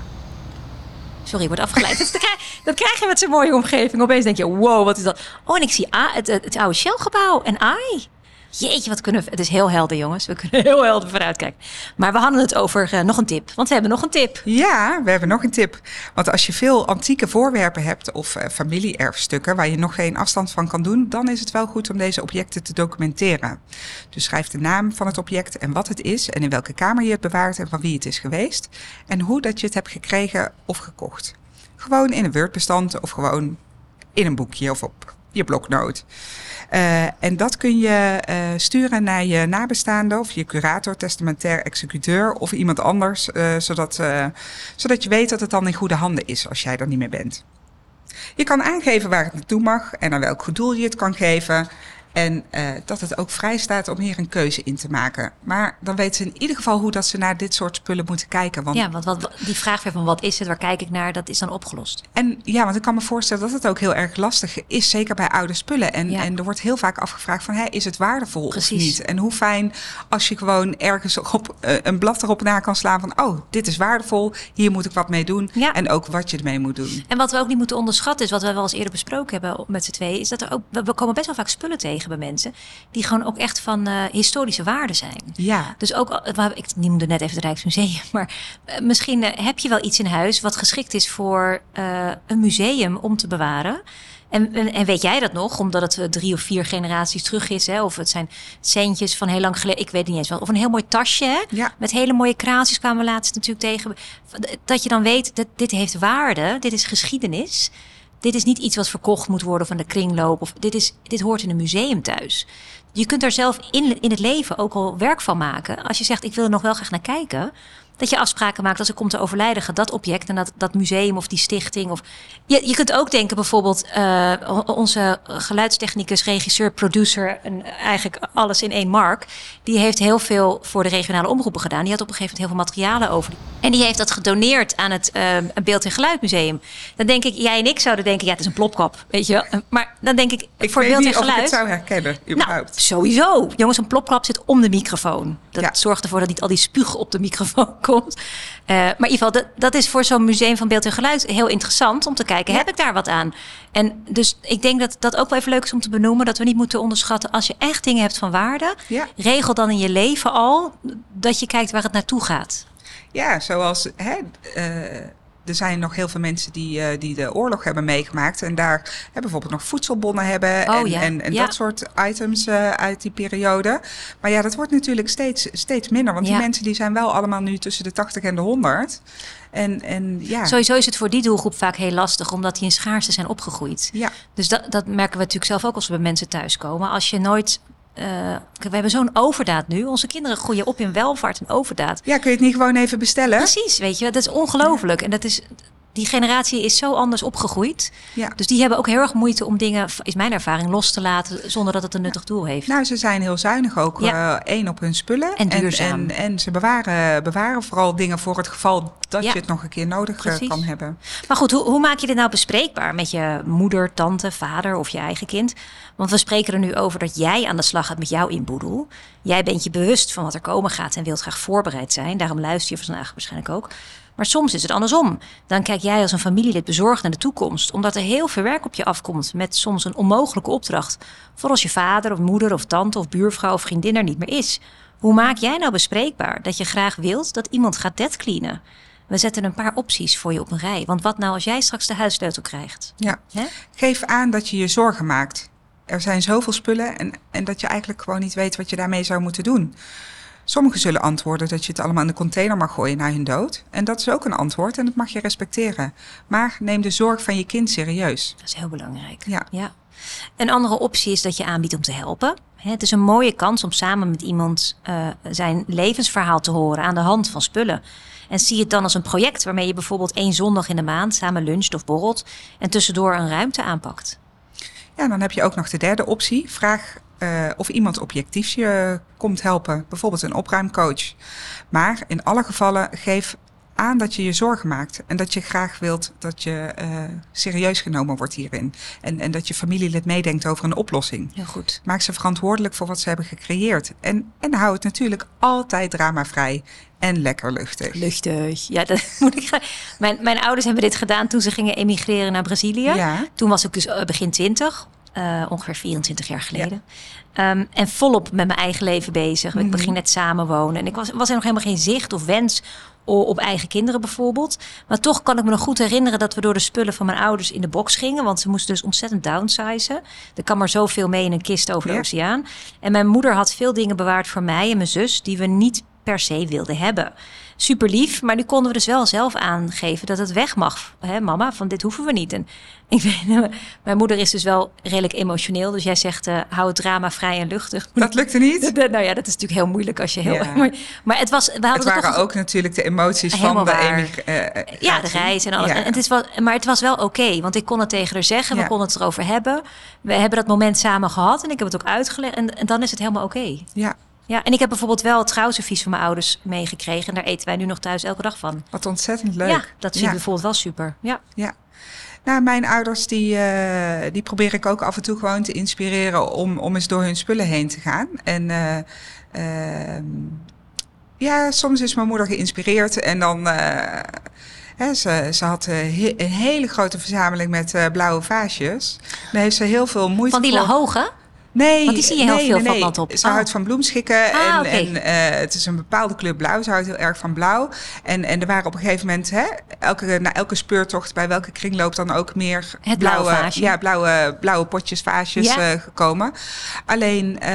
Sorry, ik word afgeleid. dat, krijg, dat krijg je met zo'n mooie omgeving. Opeens denk je, wow, wat is dat? Oh, en ik zie A, het, het, het oude Shell-gebouw en AI. Jeetje, wat kunnen we... Het is heel helder, jongens. We kunnen heel helder vooruitkijken. Maar we hadden het over eh, nog een tip. Want we hebben nog een tip. Ja, we hebben nog een tip. Want als je veel antieke voorwerpen hebt of eh, familieerfstukken waar je nog geen afstand van kan doen, dan is het wel goed om deze objecten te documenteren. Dus schrijf de naam van het object en wat het is en in welke kamer je het bewaart en van wie het is geweest en hoe dat je het hebt gekregen of gekocht. Gewoon in een Word-bestand of gewoon in een boekje of op je bloknoot. Eh, en dat kun je eh, sturen naar je nabestaande of je curator, testamentair executeur of iemand anders, eh, zodat, zodat je weet dat het dan in goede handen is als jij er niet meer bent. Je kan aangeven waar het naartoe mag en aan welk doel je het kan geven. En eh, dat het ook vrij staat om hier een keuze in te maken. Maar dan weten ze in ieder geval hoe dat ze naar dit soort spullen moeten kijken. Want Ja, want wat, die vraag weer van wat is het, waar kijk ik naar, dat is dan opgelost. En ja, want ik kan me voorstellen dat het ook heel erg lastig is, zeker bij oude spullen. En, Ja. en er wordt heel vaak afgevraagd van, is het waardevol Precies. of niet? En hoe fijn als je gewoon ergens op, eh, een blad erop na kan slaan van, oh, dit is waardevol, hier moet ik wat mee doen. Ja. En ook wat je ermee moet doen. En wat we ook niet moeten onderschatten, is wat we wel eens eerder besproken hebben met z'n tweeën, is dat er ook, we komen best wel vaak spullen tegen bij mensen die gewoon ook echt van eh, historische waarde zijn. Ja, Dus ook, we- ik noemde net even het Rijksmuseum, maar eh, misschien eh, heb je wel iets in huis wat geschikt is voor eh, een museum om te bewaren. En, en, en weet jij dat nog, omdat het eh, drie of vier generaties terug is, hè? of het zijn centjes van heel lang geleden, ik weet niet eens wel, of een heel mooi tasje, hè? Ja. met hele mooie kraaltjes kwamen we laatst natuurlijk tegen. Dat je dan weet dat dit heeft waarde, dit is geschiedenis. Dit is niet iets wat verkocht moet worden van de kringloop. Of dit, is, dit hoort in een museum thuis. Je kunt daar zelf in, in het leven ook al werk van maken. Als je zegt, ik wil er nog wel graag naar kijken. Dat je afspraken maakt als er komt te overlijden, gaat dat object en dat, dat museum of die stichting. Of... Je, je kunt ook denken bijvoorbeeld eh, onze geluidstechnicus, regisseur, producer en eigenlijk alles in één mark. Die heeft heel veel voor de regionale omroepen gedaan. Die had op een gegeven moment heel veel materialen over. En die heeft dat gedoneerd aan het eh, Beeld- en Geluidmuseum. Dan denk ik, jij en ik zouden denken, ja het is een plopkap, weet je wel. Maar dan denk ik, ik voor Beeld en niet of ik Geluid... het zou herkennen, Nou, überhaupt. sowieso. Jongens, een plopklap zit om de microfoon. Dat Ja. zorgt ervoor dat niet al die spuug op de microfoon komt. Eh, maar in ieder geval, dat, dat is voor zo'n museum van beeld en geluid heel interessant om te kijken. Ja. Heb ik daar wat aan? En dus ik denk dat dat ook wel even leuk is om te benoemen. Dat we niet moeten onderschatten als je echt dingen hebt van waarde. Ja. Regel dan in je leven al dat je kijkt waar het naartoe gaat. Ja, zoals hè, eh, er zijn nog heel veel mensen die, eh, die de oorlog hebben meegemaakt. En daar hè, bijvoorbeeld nog voedselbonnen hebben. Oh, en ja. en, en Ja. dat soort items eh, uit die periode. Maar ja, dat wordt natuurlijk steeds, steeds minder. Want Ja. die mensen die zijn wel allemaal nu tussen de 80 en de 100. En, en ja. Sowieso is het voor die doelgroep vaak heel lastig, omdat die in schaarste zijn opgegroeid. Ja, Dus dat, dat merken we natuurlijk zelf ook als we bij mensen thuiskomen. Als je nooit. Eh, we hebben zo'n overdaad nu. Onze kinderen groeien op in welvaart en overdaad. ja, kun je het niet gewoon even bestellen? Precies, weet je, dat is ongelooflijk. En dat is, die generatie is zo anders opgegroeid. Ja. Dus die hebben ook heel erg moeite om dingen, is mijn ervaring, los te laten zonder dat het een nuttig doel heeft. Nou, ze zijn heel zuinig ook. Ja. eh, één op hun spullen. En duurzaam. En, en, ze bewaren, bewaren vooral dingen voor het geval dat Ja. je het nog een keer nodig eh, Precies. kan hebben. Maar goed, hoe, hoe maak je dit nou bespreekbaar met je moeder, tante, vader of je eigen kind? Want we spreken er nu over dat jij aan de slag gaat met jouw inboedel. Jij bent je bewust van wat er komen gaat en wilt graag voorbereid zijn. Daarom luister je vandaag waarschijnlijk ook. Maar soms is het andersom. Dan kijk jij als een familielid bezorgd naar de toekomst, omdat er heel veel werk op je afkomt met soms een onmogelijke opdracht. Voor als je vader of moeder of tante of buurvrouw of vriendin er niet meer is. Hoe maak jij nou bespreekbaar dat je graag wilt dat iemand gaat deadcleanen? We zetten een paar opties voor je op een rij. Want wat nou als jij straks de huissleutel krijgt? Ja. Geef aan dat je je zorgen maakt. Er zijn zoveel spullen en, en dat je eigenlijk gewoon niet weet wat je daarmee zou moeten doen. Sommigen zullen antwoorden dat je het allemaal in de container mag gooien na hun dood. En dat is ook een antwoord en dat mag je respecteren. Maar neem de zorg van je kind serieus. Dat is heel belangrijk. Ja. Een andere optie is dat je aanbiedt om te helpen. Het is een mooie kans om samen met iemand eh, zijn levensverhaal te horen aan de hand van spullen. En zie het dan als een project waarmee je bijvoorbeeld één zondag in de maand samen luncht of borrelt en tussendoor een ruimte aanpakt. Ja, dan heb je ook nog de derde optie. Vraag eh, of iemand objectief je komt helpen. Bijvoorbeeld een opruimcoach. Maar in alle gevallen geef aan dat je je zorgen maakt. En dat je graag wilt dat je eh, serieus genomen wordt hierin. En, en dat je familielid meedenkt over een oplossing. Heel goed. Maak ze verantwoordelijk voor wat ze hebben gecreëerd. En, en hou het natuurlijk altijd dramavrij en lekker luchtig. Luchtig. Ja, dat moet ik. Mijn, mijn ouders hebben dit gedaan toen ze gingen emigreren naar Brazilië. Ja. Toen was ik dus eh, begin 20, eh, ongeveer 24 jaar geleden. Ehm, en volop met mijn eigen leven bezig. Ik Mhm. ging net samenwonen. En ik was, was er nog helemaal geen zicht of wens op eigen kinderen bijvoorbeeld. Maar toch kan ik me nog goed herinneren dat we door de spullen van mijn ouders in de box gingen. Want ze moesten dus ontzettend downsizen. Er kan maar zoveel mee in een kist over de Ja. oceaan. En mijn moeder had veel dingen bewaard voor mij en mijn zus die we niet per se wilden hebben. Super lief, maar nu konden we dus wel zelf aangeven dat het weg mag. Hè, mama, van dit hoeven we niet. En ik weet, mijn moeder is dus wel redelijk emotioneel. Dus jij zegt, eh, hou het drama vrij en luchtig. Dat lukte niet. Nou ja, dat is natuurlijk heel moeilijk als je heel... Ja. Maar, maar het was... We hadden Het waren toch ook natuurlijk de emoties van de waar. emigratie. ja, de reis en alles. Ja. En het is wel, maar het was wel oké, want ik kon het tegen haar zeggen. We konden het erover hebben. We hebben dat moment samen gehad en ik heb het ook uitgelegd. En, en dan is het helemaal oké. Ja, Ja, en ik heb bijvoorbeeld wel het trouwservies van mijn ouders meegekregen. En daar eten wij nu nog thuis elke dag van. wat ontzettend leuk. Ja, dat vind Ja. ik bijvoorbeeld wel super. Ja. Ja. Nou, mijn ouders, die, eh, die probeer ik ook af en toe gewoon te inspireren om, om eens door hun spullen heen te gaan. En eh, ehm, ja, soms is mijn moeder geïnspireerd en dan. eh, ze, ze had he- een hele grote verzameling met blauwe vaasjes. Daar heeft ze heel veel moeite Van die voor. hoge? Nee, Want die zie je heel nee, veel nee, van land op. Ze Oh. houdt van bloemschikken Ah, en, en eh, het is een bepaalde kleur blauw. Ze houdt heel erg van blauw. En, en er waren op een gegeven moment, hè, elke, na elke speurtocht, bij welke kringloop dan ook meer Het blauwe ja, blauwe, blauwe potjes, vaasjes Ja. eh, gekomen. Alleen eh,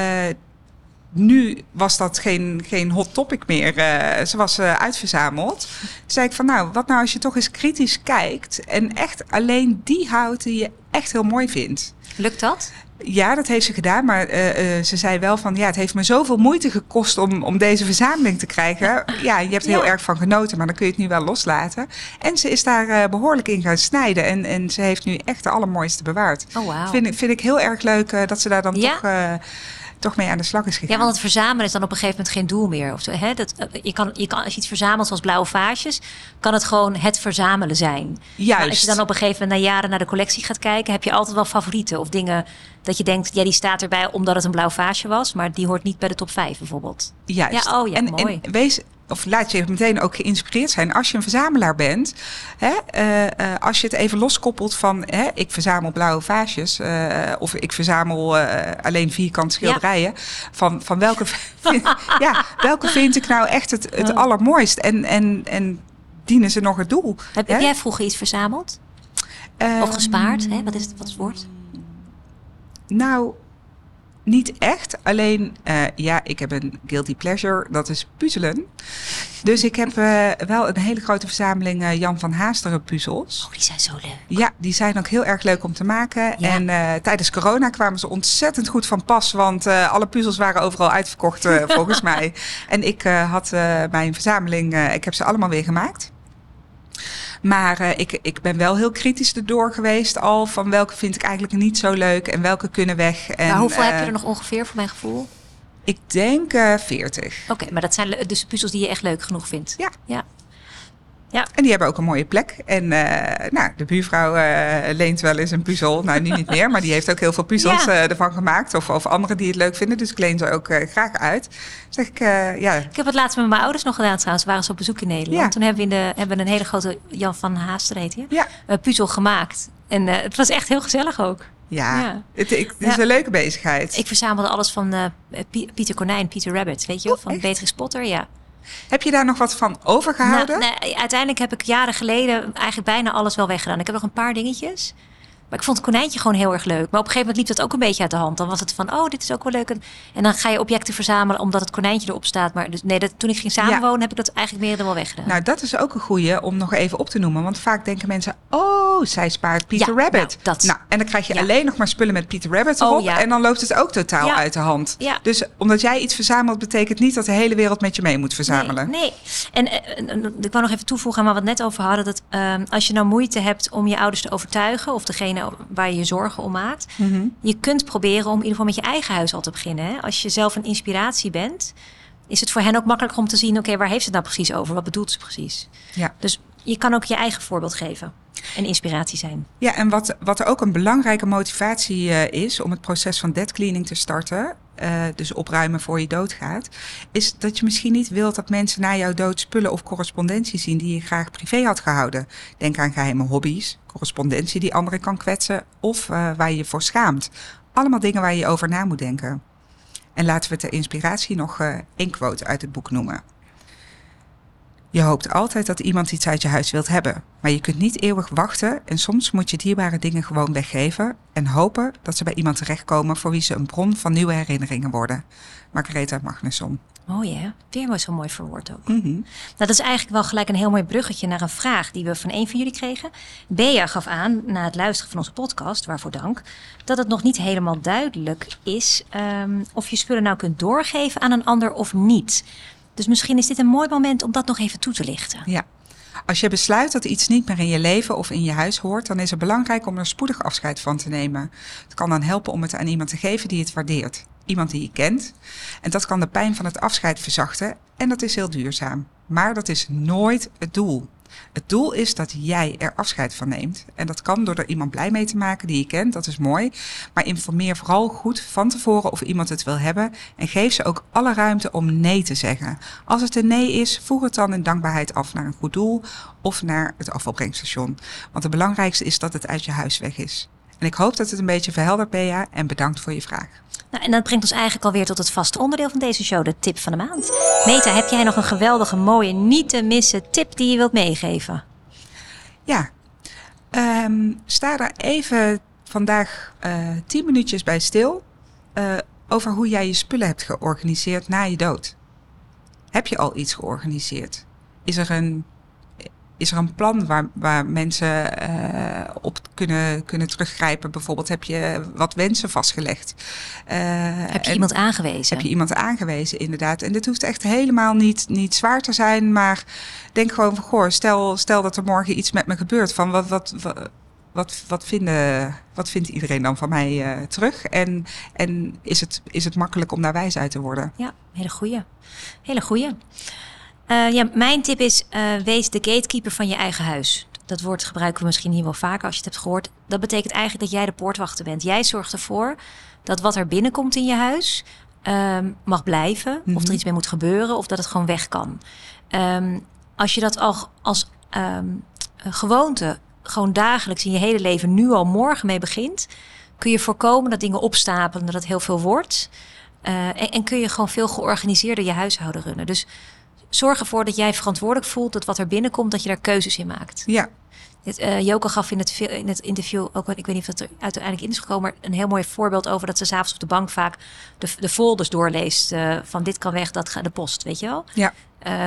nu was dat geen, geen hot topic meer. Eh, ze was eh, uitverzameld. Toen zei ik van nou, wat nou als je toch eens kritisch kijkt en echt alleen die houdt die je echt heel mooi vindt. Lukt dat? Ja, dat heeft ze gedaan. Maar eh, ze zei wel van ja, het heeft me zoveel moeite gekost om, om deze verzameling te krijgen. Ja, je hebt er heel Ja. erg van genoten, maar dan kun je het nu wel loslaten. En ze is daar eh, behoorlijk in gaan snijden. En, en ze heeft nu echt de allermooiste bewaard. Oh, wauw. Vind, ik- vind ik heel erg leuk dat ze daar dan Ja. toch, toch mee aan de slag is gegaan. Ja, want het verzamelen is dan op een gegeven moment geen doel meer. Of zo, hè? Dat, eh, je kan, je kan, als je iets verzamelt zoals blauwe vaasjes, kan het gewoon het verzamelen zijn. Juist. Maar als je dan op een gegeven moment na jaren naar de collectie gaat kijken, heb je altijd wel favorieten. Of dingen dat je denkt, ja, die staat erbij omdat het een blauw vaasje was, maar die hoort niet bij de top 5 bijvoorbeeld. Juist. Ja, oh ja, en, mooi. En wees, of laat je meteen ook geïnspireerd zijn als je een verzamelaar bent. Hè, eh, eh, als je het even loskoppelt van hè, ik verzamel blauwe vaasjes eh, of ik verzamel alleen vierkant schilderijen. Van, van welke, vind, ja, welke vind ik nou echt het, het allermooist en, en, en dienen ze nog het doel? Heb jij vroeger iets verzameld? Of Ehm, gespaard? Hè? Wat is het, wat is het woord? Nou, niet echt. Alleen, eh, ja, ik heb een guilty pleasure. Dat is puzzelen. Dus ik heb eh, wel een hele grote verzameling eh, Jan van Haasteren puzzels. Oh, die zijn zo leuk. Ja, die zijn ook heel erg leuk om te maken. Ja. En tijdens corona kwamen ze ontzettend goed van pas. Want alle puzzels waren overal uitverkocht volgens mij. En ik had mijn verzameling, ik heb ze allemaal weer gemaakt. Maar eh, ik, ik ben wel heel kritisch erdoor geweest al. Van welke vind ik eigenlijk niet zo leuk en welke kunnen weg. En, maar hoeveel heb je eh, er nog ongeveer voor mijn gevoel? Ik denk eh 40. Oké, maar dat zijn dus puzzels die je echt leuk genoeg vindt. Ja. Ja. En die hebben ook een mooie plek. En eh, nou, de buurvrouw eh, leent wel eens een puzzel. Nou, nu niet meer, maar die heeft ook heel veel puzzels Ja. eh, ervan gemaakt. Of, of anderen die het leuk vinden. Dus ik leen ze ook graag uit. Zeg ik, ja, Ik heb het laatst met mijn ouders nog gedaan trouwens. Waren ze op bezoek in Nederland. Ja. Toen hebben we, in de, hebben we een hele grote Jan van Haaster heet hij, ja, puzzel gemaakt. En het was echt heel gezellig ook. ja. Ja. Het, ik, het is Ja. een leuke bezigheid. Ik verzamelde alles van Pie- Pieter Konijn, Pieter Rabbit. Weet je wel, Oh, van? Beatrix Potter. Ja. Heb je daar nog wat van overgehouden? Nou, nee, uiteindelijk heb ik jaren geleden eigenlijk bijna alles wel weggedaan. Ik heb nog een paar dingetjes. Maar ik vond het konijntje gewoon heel erg leuk. Maar op een gegeven moment liep dat ook een beetje uit de hand. Dan was het van, oh, dit is ook wel leuk. En, dan ga je objecten verzamelen omdat het konijntje erop staat. Maar dus, nee, dat, toen ik ging samenwonen heb ik dat eigenlijk meer dan wel weggedaan. Nou, dat is ook een goeie om nog even op te noemen. Want vaak denken mensen, oh, zij spaart Peter Ja, Rabbit. nou, dat. Nou, en dan krijg je Ja. alleen nog maar spullen met Peter Rabbit Oh, erop. ja. En dan loopt het ook totaal uit de hand. Dus omdat jij iets verzamelt, betekent niet dat de hele wereld met je mee moet verzamelen. Nee, nee. En, eh, en, en ik wou nog even toevoegen aan waar we het net over hadden. Dat ehm, als je nou moeite hebt om je ouders te overtuigen... of degene waar je je zorgen om maakt... Mhm. je kunt proberen om in ieder geval met je eigen huis al te beginnen. Hè? Als je zelf een inspiratie bent... is het voor hen ook makkelijker om te zien... oké, waar heeft ze het nou precies over? Wat bedoelt ze precies? Ja. Dus je kan ook je eigen voorbeeld geven en inspiratie zijn. Ja, en wat, wat ook een belangrijke motivatie uh, is om het proces van dead cleaning te starten, uh, dus opruimen voor je doodgaat, is dat je misschien niet wilt dat mensen na jouw dood spullen of correspondentie zien die je graag privé had gehouden. Denk aan geheime hobby's, correspondentie die anderen kan kwetsen of uh, waar je je voor schaamt. Allemaal dingen waar je over na moet denken. En laten we ter inspiratie nog één quote uit het boek noemen. Je hoopt altijd dat iemand iets uit je huis wilt hebben, maar je kunt niet eeuwig wachten en soms moet je dierbare dingen gewoon weggeven en hopen dat ze bij iemand terechtkomen voor wie ze een bron van nieuwe herinneringen worden. Margaretha Magnusson. Mooi hè? Weer maar zo mooi verwoord ook. Mm -hmm. Dat is eigenlijk wel gelijk een heel mooi bruggetje naar een vraag die we van een van jullie kregen. Bea gaf aan, na het luisteren van onze podcast, waarvoor dank, dat het nog niet helemaal duidelijk is um, of je spullen nou kunt doorgeven aan een ander of niet. Dus misschien is dit een mooi moment om dat nog even toe te lichten. Ja. Als je besluit dat iets niet meer in je leven of in je huis hoort, dan is het belangrijk om er spoedig afscheid van te nemen. Het kan dan helpen om het aan iemand te geven die het waardeert. Iemand die je kent. En dat kan de pijn van het afscheid verzachten en dat is heel duurzaam. Maar dat is nooit het doel. Het doel is dat jij er afscheid van neemt. En dat kan door er iemand blij mee te maken die je kent, dat is mooi. Maar informeer vooral goed van tevoren of iemand het wil hebben. En geef ze ook alle ruimte om nee te zeggen. Als het een nee is, voer het dan in dankbaarheid af naar een goed doel of naar het afvalbrengstation. Want het belangrijkste is dat het uit je huis weg is. En ik hoop dat het een beetje verheldert, Bea. En bedankt voor je vraag. Nou, en dat brengt ons eigenlijk alweer tot het vaste onderdeel van deze show, de tip van de maand. Meta, heb jij nog een geweldige, mooie, niet te missen tip die je wilt meegeven? Ja, um, sta er even vandaag uh, tien minuutjes bij stil uh, over hoe jij je spullen hebt georganiseerd na je dood. Heb je al iets georganiseerd? Is er een is er een plan waar, waar mensen uh, op kunnen, kunnen teruggrijpen? Bijvoorbeeld heb je wat wensen vastgelegd? Uh, heb je iemand aangewezen? Heb je iemand aangewezen, inderdaad. En dit hoeft echt helemaal niet, niet zwaar te zijn, maar denk gewoon van, goh, stel, stel dat er morgen iets met me gebeurt. Van wat, wat, wat, wat, wat, vinden, wat vindt iedereen dan van mij uh, terug? En, en is, het, is het makkelijk om daar wijs uit te worden? Ja, hele goeie. Hele goeie. Uh, ja, mijn tip is: uh, wees de gatekeeper van je eigen huis. Dat woord gebruiken we misschien hier wel vaker als je het hebt gehoord. Dat betekent eigenlijk dat jij de poortwachter bent. Jij zorgt ervoor dat wat er binnenkomt in je huis um, mag blijven. Mm -hmm. Of er iets mee moet gebeuren. Of dat het gewoon weg kan. Um, als je dat al als um, gewoonte gewoon dagelijks in je hele leven nu al morgen mee begint. Kun je voorkomen dat dingen opstapelen, dat het heel veel wordt. Uh, en, en kun je gewoon veel georganiseerder je huishouden runnen. Dus zorg ervoor dat jij verantwoordelijk voelt dat wat er binnenkomt, dat je daar keuzes in maakt. Ja. Dit, uh, Joke gaf in het, in het interview ook, ik weet niet of dat er uiteindelijk in is gekomen, maar een heel mooi voorbeeld over dat ze s'avonds op de bank vaak de, de folders doorleest uh, van dit kan weg, dat gaat de post, weet je wel? Ja.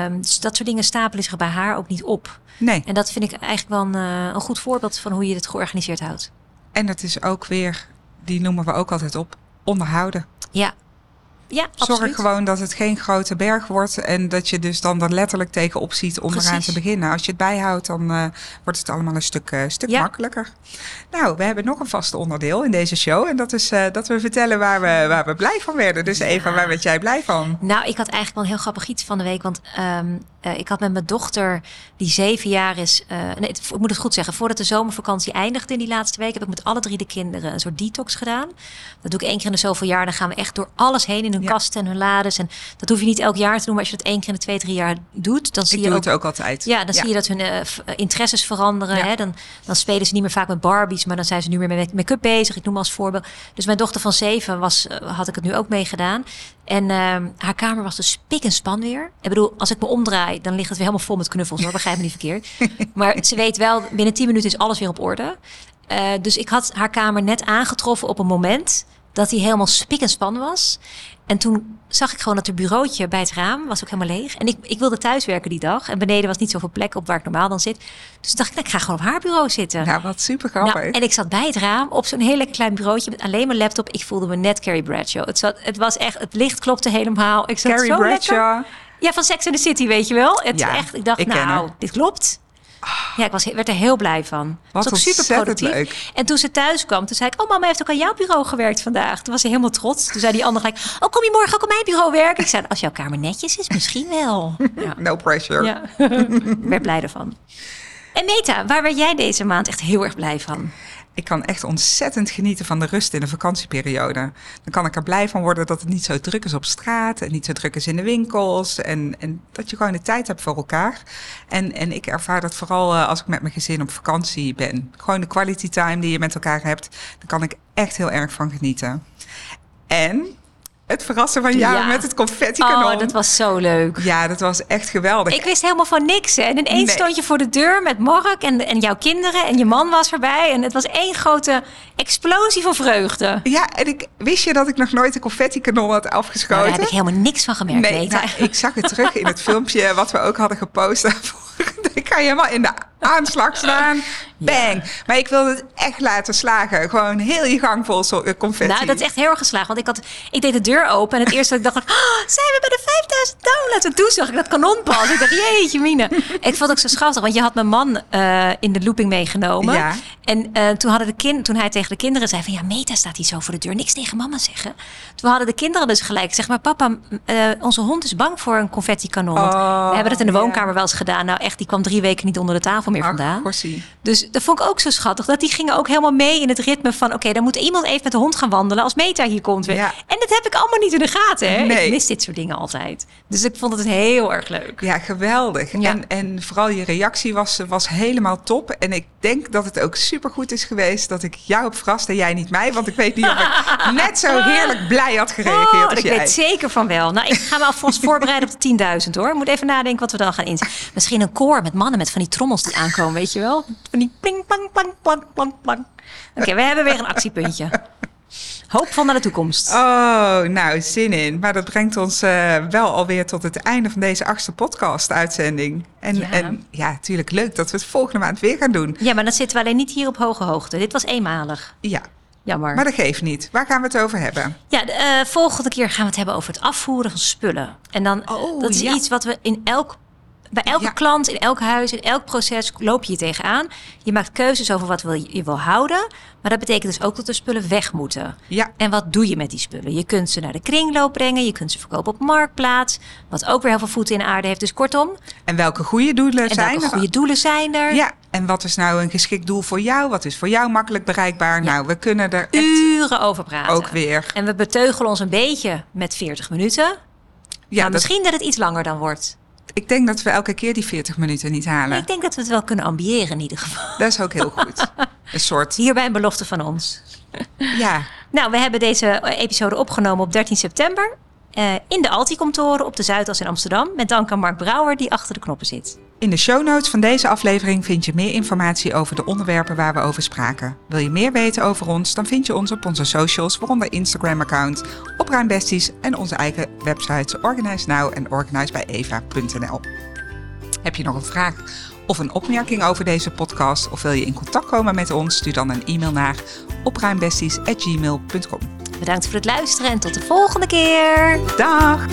Um, dus dat soort dingen stapelen zich bij haar ook niet op. Nee. En dat vind ik eigenlijk wel een, uh, een goed voorbeeld van hoe je het georganiseerd houdt. En dat is ook weer, die noemen we ook altijd op, onderhouden. Ja. Ja, Zorg absoluut. gewoon dat het geen grote berg wordt en dat je dus dan er letterlijk tegenop ziet om eraan te beginnen. Als je het bijhoudt, dan uh, wordt het allemaal een stuk, uh, stuk ja. makkelijker. Nou, we hebben nog een vast onderdeel in deze show en dat is uh, dat we vertellen waar we, waar we blij van werden. Dus Eva, waar werd jij blij van? Nou, ik had eigenlijk wel een heel grappig iets van de week, want um, ik had met mijn dochter, die zeven jaar is, nee, ik moet het goed zeggen, voordat de zomervakantie eindigde in die laatste week, heb ik met alle drie de kinderen een soort detox gedaan. Dat doe ik één keer in de zoveel jaar, dan gaan we echt door alles heen in hun ja. kasten en hun lades. En dat hoef je niet elk jaar te doen, maar als je dat één keer in de twee, drie jaar doet, dan zie ik je doe ook, het ook altijd. Ja, dan ja. zie je dat hun uh, interesses veranderen. Ja. Hè? Dan, dan spelen ze niet meer vaak met Barbies, maar dan zijn ze nu meer met make-up bezig. Ik noem als voorbeeld. Dus mijn dochter van zeven was, uh, had ik het nu ook mee gedaan. En uh, haar kamer was dus spik en span weer. Ik bedoel, als ik me omdraai, dan ligt het weer helemaal vol met knuffels. Hoor, begrijp me niet verkeerd. maar ze weet wel, binnen tien minuten is alles weer op orde. Uh, dus ik had haar kamer net aangetroffen op een moment dat hij helemaal spik en span was. En toen zag ik gewoon dat het bureautje bij het raam was ook helemaal leeg. En ik, ik wilde thuiswerken die dag. En beneden was niet zoveel plek op waar ik normaal dan zit. Dus dacht ik, nou, ik ga gewoon op haar bureau zitten. Ja, wat super grappig. Nou, en ik zat bij het raam op zo'n hele klein bureautje met alleen mijn laptop. Ik voelde me net Carrie Bradshaw. Het, zat, het was echt, het licht klopte helemaal. Ik zat Carrie zo Bradshaw. Lekker. Ja, van Sex and the City, weet je wel. Het ja, echt, ik dacht, ik nou, dit klopt. Ja, ik was, werd er heel blij van. Wat was ook super productief. leuk. En toen ze thuis kwam, toen zei ik... Oh, mama heeft ook aan jouw bureau gewerkt vandaag. Toen was ze helemaal trots. Toen zei die ander gelijk... Oh, kom je morgen ook op mijn bureau werken? Ik zei, als jouw kamer netjes is, misschien wel. Ja, No pressure. ja. ik werd blij ervan. En Meta, waar werd jij deze maand echt heel erg blij van? Ik kan echt ontzettend genieten van de rust in de vakantieperiode. Dan kan ik er blij van worden dat het niet zo druk is op straat en niet zo druk is in de winkels. En, en dat je gewoon de tijd hebt voor elkaar. En, en ik ervaar dat vooral eh, als ik met mijn gezin op vakantie ben. Gewoon de quality time die je met elkaar hebt. Daar kan ik echt heel erg van genieten. En het verrassen van jou Ja. met het confetti kanon. Oh, dat was zo leuk. Ja, dat was echt geweldig. Ik wist helemaal van niks. Hè. En ineens Nee. stond je voor de deur met Mark en, en jouw kinderen. En je man was erbij. En het was één grote explosie van vreugde. Ja, en ik wist je dat ik nog nooit een confetti kanon had Nou, afgeschoten? daar heb ik helemaal niks van gemerkt, Nee, nou, ik zag het terug in het filmpje wat we ook hadden gepost daarvoor. Kan je helemaal in de aanslag staan. Bang. Maar ik wilde het echt laten slagen. Gewoon heel je gang vol eh, confetti. Nou, dat is echt heel erg geslaagd. Want ik, had, ik deed de deur open en het eerste dat ik dacht... Oh, zijn we bij de 5000 downloads? En toen zag ik dat kanonpas. Ik dacht, jeetje mine. Ik vond het ook zo schattig, want je had mijn man eh, in de looping meegenomen. Ja. En eh, toen, hadden de kind, toen hij tegen de kinderen zei van... Ja, Meta staat hier zo voor de deur. Niks tegen mama zeggen. Toen hadden de kinderen dus gelijk zeg maar... Papa, eh, onze hond is bang voor een confetti kanon. Want Oh, we hebben het in de ja. woonkamer wel eens gedaan. Nou echt, die kwam drie weken niet onder de tafel meer Ach, vandaan. Dus dat vond ik ook zo schattig. Dat die gingen ook helemaal mee in het ritme van... oké, dan moet iemand even met de hond gaan wandelen als Meta hier komt. Ja. En dat heb ik allemaal niet in de gaten. Hè? Nee. Ik mis dit soort dingen altijd. Dus ik vond het heel erg leuk. Ja, geweldig. Ja. En, en vooral je reactie was, was helemaal top. En ik denk dat het ook supergoed is geweest dat ik jou heb verrast en jij niet mij. Want ik weet niet of ik net zo heerlijk blij had gereageerd Oh, als ik jij. weet zeker van wel. Nou, ik ga me alvast voorbereiden op de 10.000 hoor. Ik moet even nadenken wat we dan gaan inzetten. Misschien een koor met mannen met van die trommels die aankomen, weet je wel? Van die pling, plang, plang, plang, plang, plang. Oké, we hebben weer een actiepuntje. Hoopvol naar de toekomst. Oh, nou, zin in. Maar dat brengt ons eh, wel alweer tot het einde van deze achtste podcast-uitzending. En Ja. en ja, natuurlijk leuk dat we het volgende maand weer gaan doen. Ja, maar dan zitten we alleen niet hier op hoge hoogte. Dit was eenmalig. Ja, Jammer. maar dat geeft niet. Waar gaan we het over hebben? Ja, de eh, volgende keer gaan we het hebben over het afvoeren van spullen. En dan, Oh, dat is ja. iets wat we in elk, bij elke Ja. klant, in elk huis, in elk proces loop je tegenaan. Je maakt keuzes over wat wil je, je wil houden. Maar dat betekent dus ook dat de spullen weg moeten. Ja, En wat doe je met die spullen? Je kunt ze naar de kringloop brengen. Je kunt ze verkopen op marktplaats. Wat ook weer heel veel voeten in de aarde heeft. Dus kortom, en welke goede doelen en zijn welke er? goede doelen zijn er? Ja, en wat is nou een geschikt doel voor jou? Wat is voor jou makkelijk bereikbaar? Nou, we kunnen er echt Uren over praten. ook weer. En we beteugelen ons een beetje met 40 minuten. Ja, maar dat, misschien dat het iets langer dan wordt. Ik denk dat we elke keer die 40 minuten niet halen. Ik denk dat we het wel kunnen ambiëren in ieder geval. Dat is ook heel goed. Een soort, Hierbij een belofte van ons. ja, Nou, we hebben deze episode opgenomen op 13 september. eh, in de Alti-kantoren op de Zuidas in Amsterdam. Met dank aan Mark Brouwer die achter de knoppen zit. In de show notes van deze aflevering vind je meer informatie over de onderwerpen waar we over spraken. Wil je meer weten over ons? Dan vind je ons op onze socials, waaronder Instagram-account, Opruimbesties en onze eigen websites Organize Now en organizebijeva.nl. Heb je nog een vraag of een opmerking over deze podcast of wil je in contact komen met ons? Stuur dan een e-mail naar opruimbesties@gmail.com. Bedankt voor het luisteren en tot de volgende keer. Dag!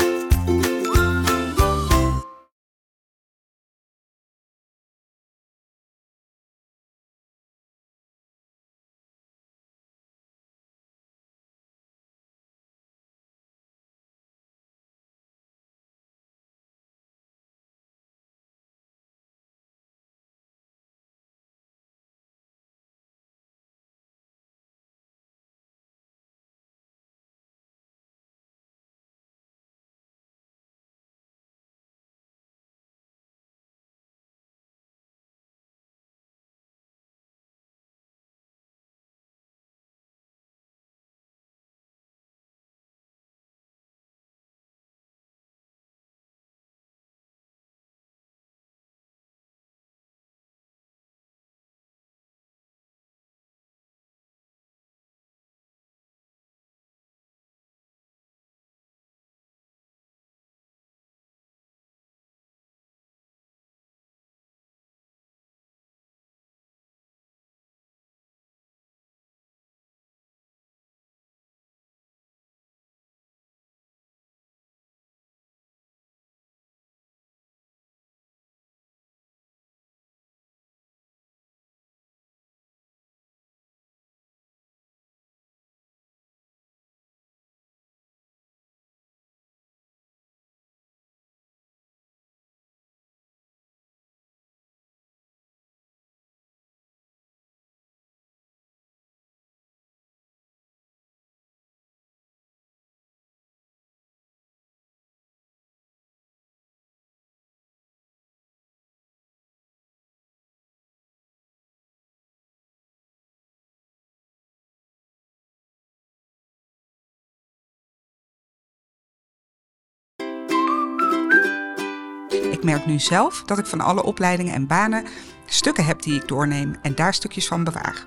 Ik merk nu zelf dat ik van alle opleidingen en banen stukken heb die ik doorneem en daar stukjes van bewaar.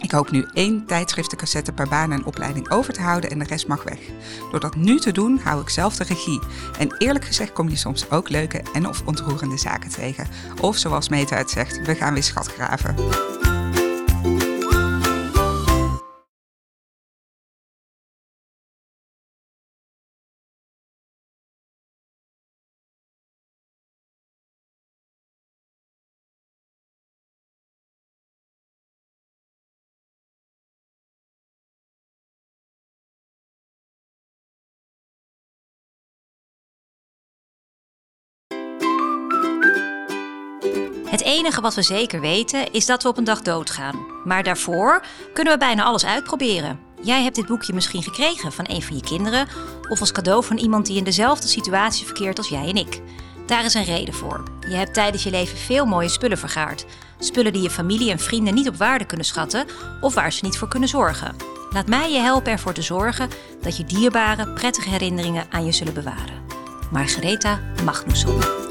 Ik hoop nu één tijdschriftencassette per baan en opleiding over te houden en de rest mag weg. Door dat nu te doen, hou ik zelf de regie. En eerlijk gezegd kom je soms ook leuke en of ontroerende zaken tegen. Of zoals Meta het zegt, we gaan weer schat graven. Enige wat we zeker weten is dat we op een dag doodgaan. Maar daarvoor kunnen we bijna alles uitproberen. Jij hebt dit boekje misschien gekregen van een van je kinderen of als cadeau van iemand die in dezelfde situatie verkeert als jij en ik. Daar is een reden voor. Je hebt tijdens je leven veel mooie spullen vergaard. Spullen die je familie en vrienden niet op waarde kunnen schatten of waar ze niet voor kunnen zorgen. Laat mij je helpen ervoor te zorgen dat je dierbare, prettige herinneringen aan je zullen bewaren. Margaretha Magnusson.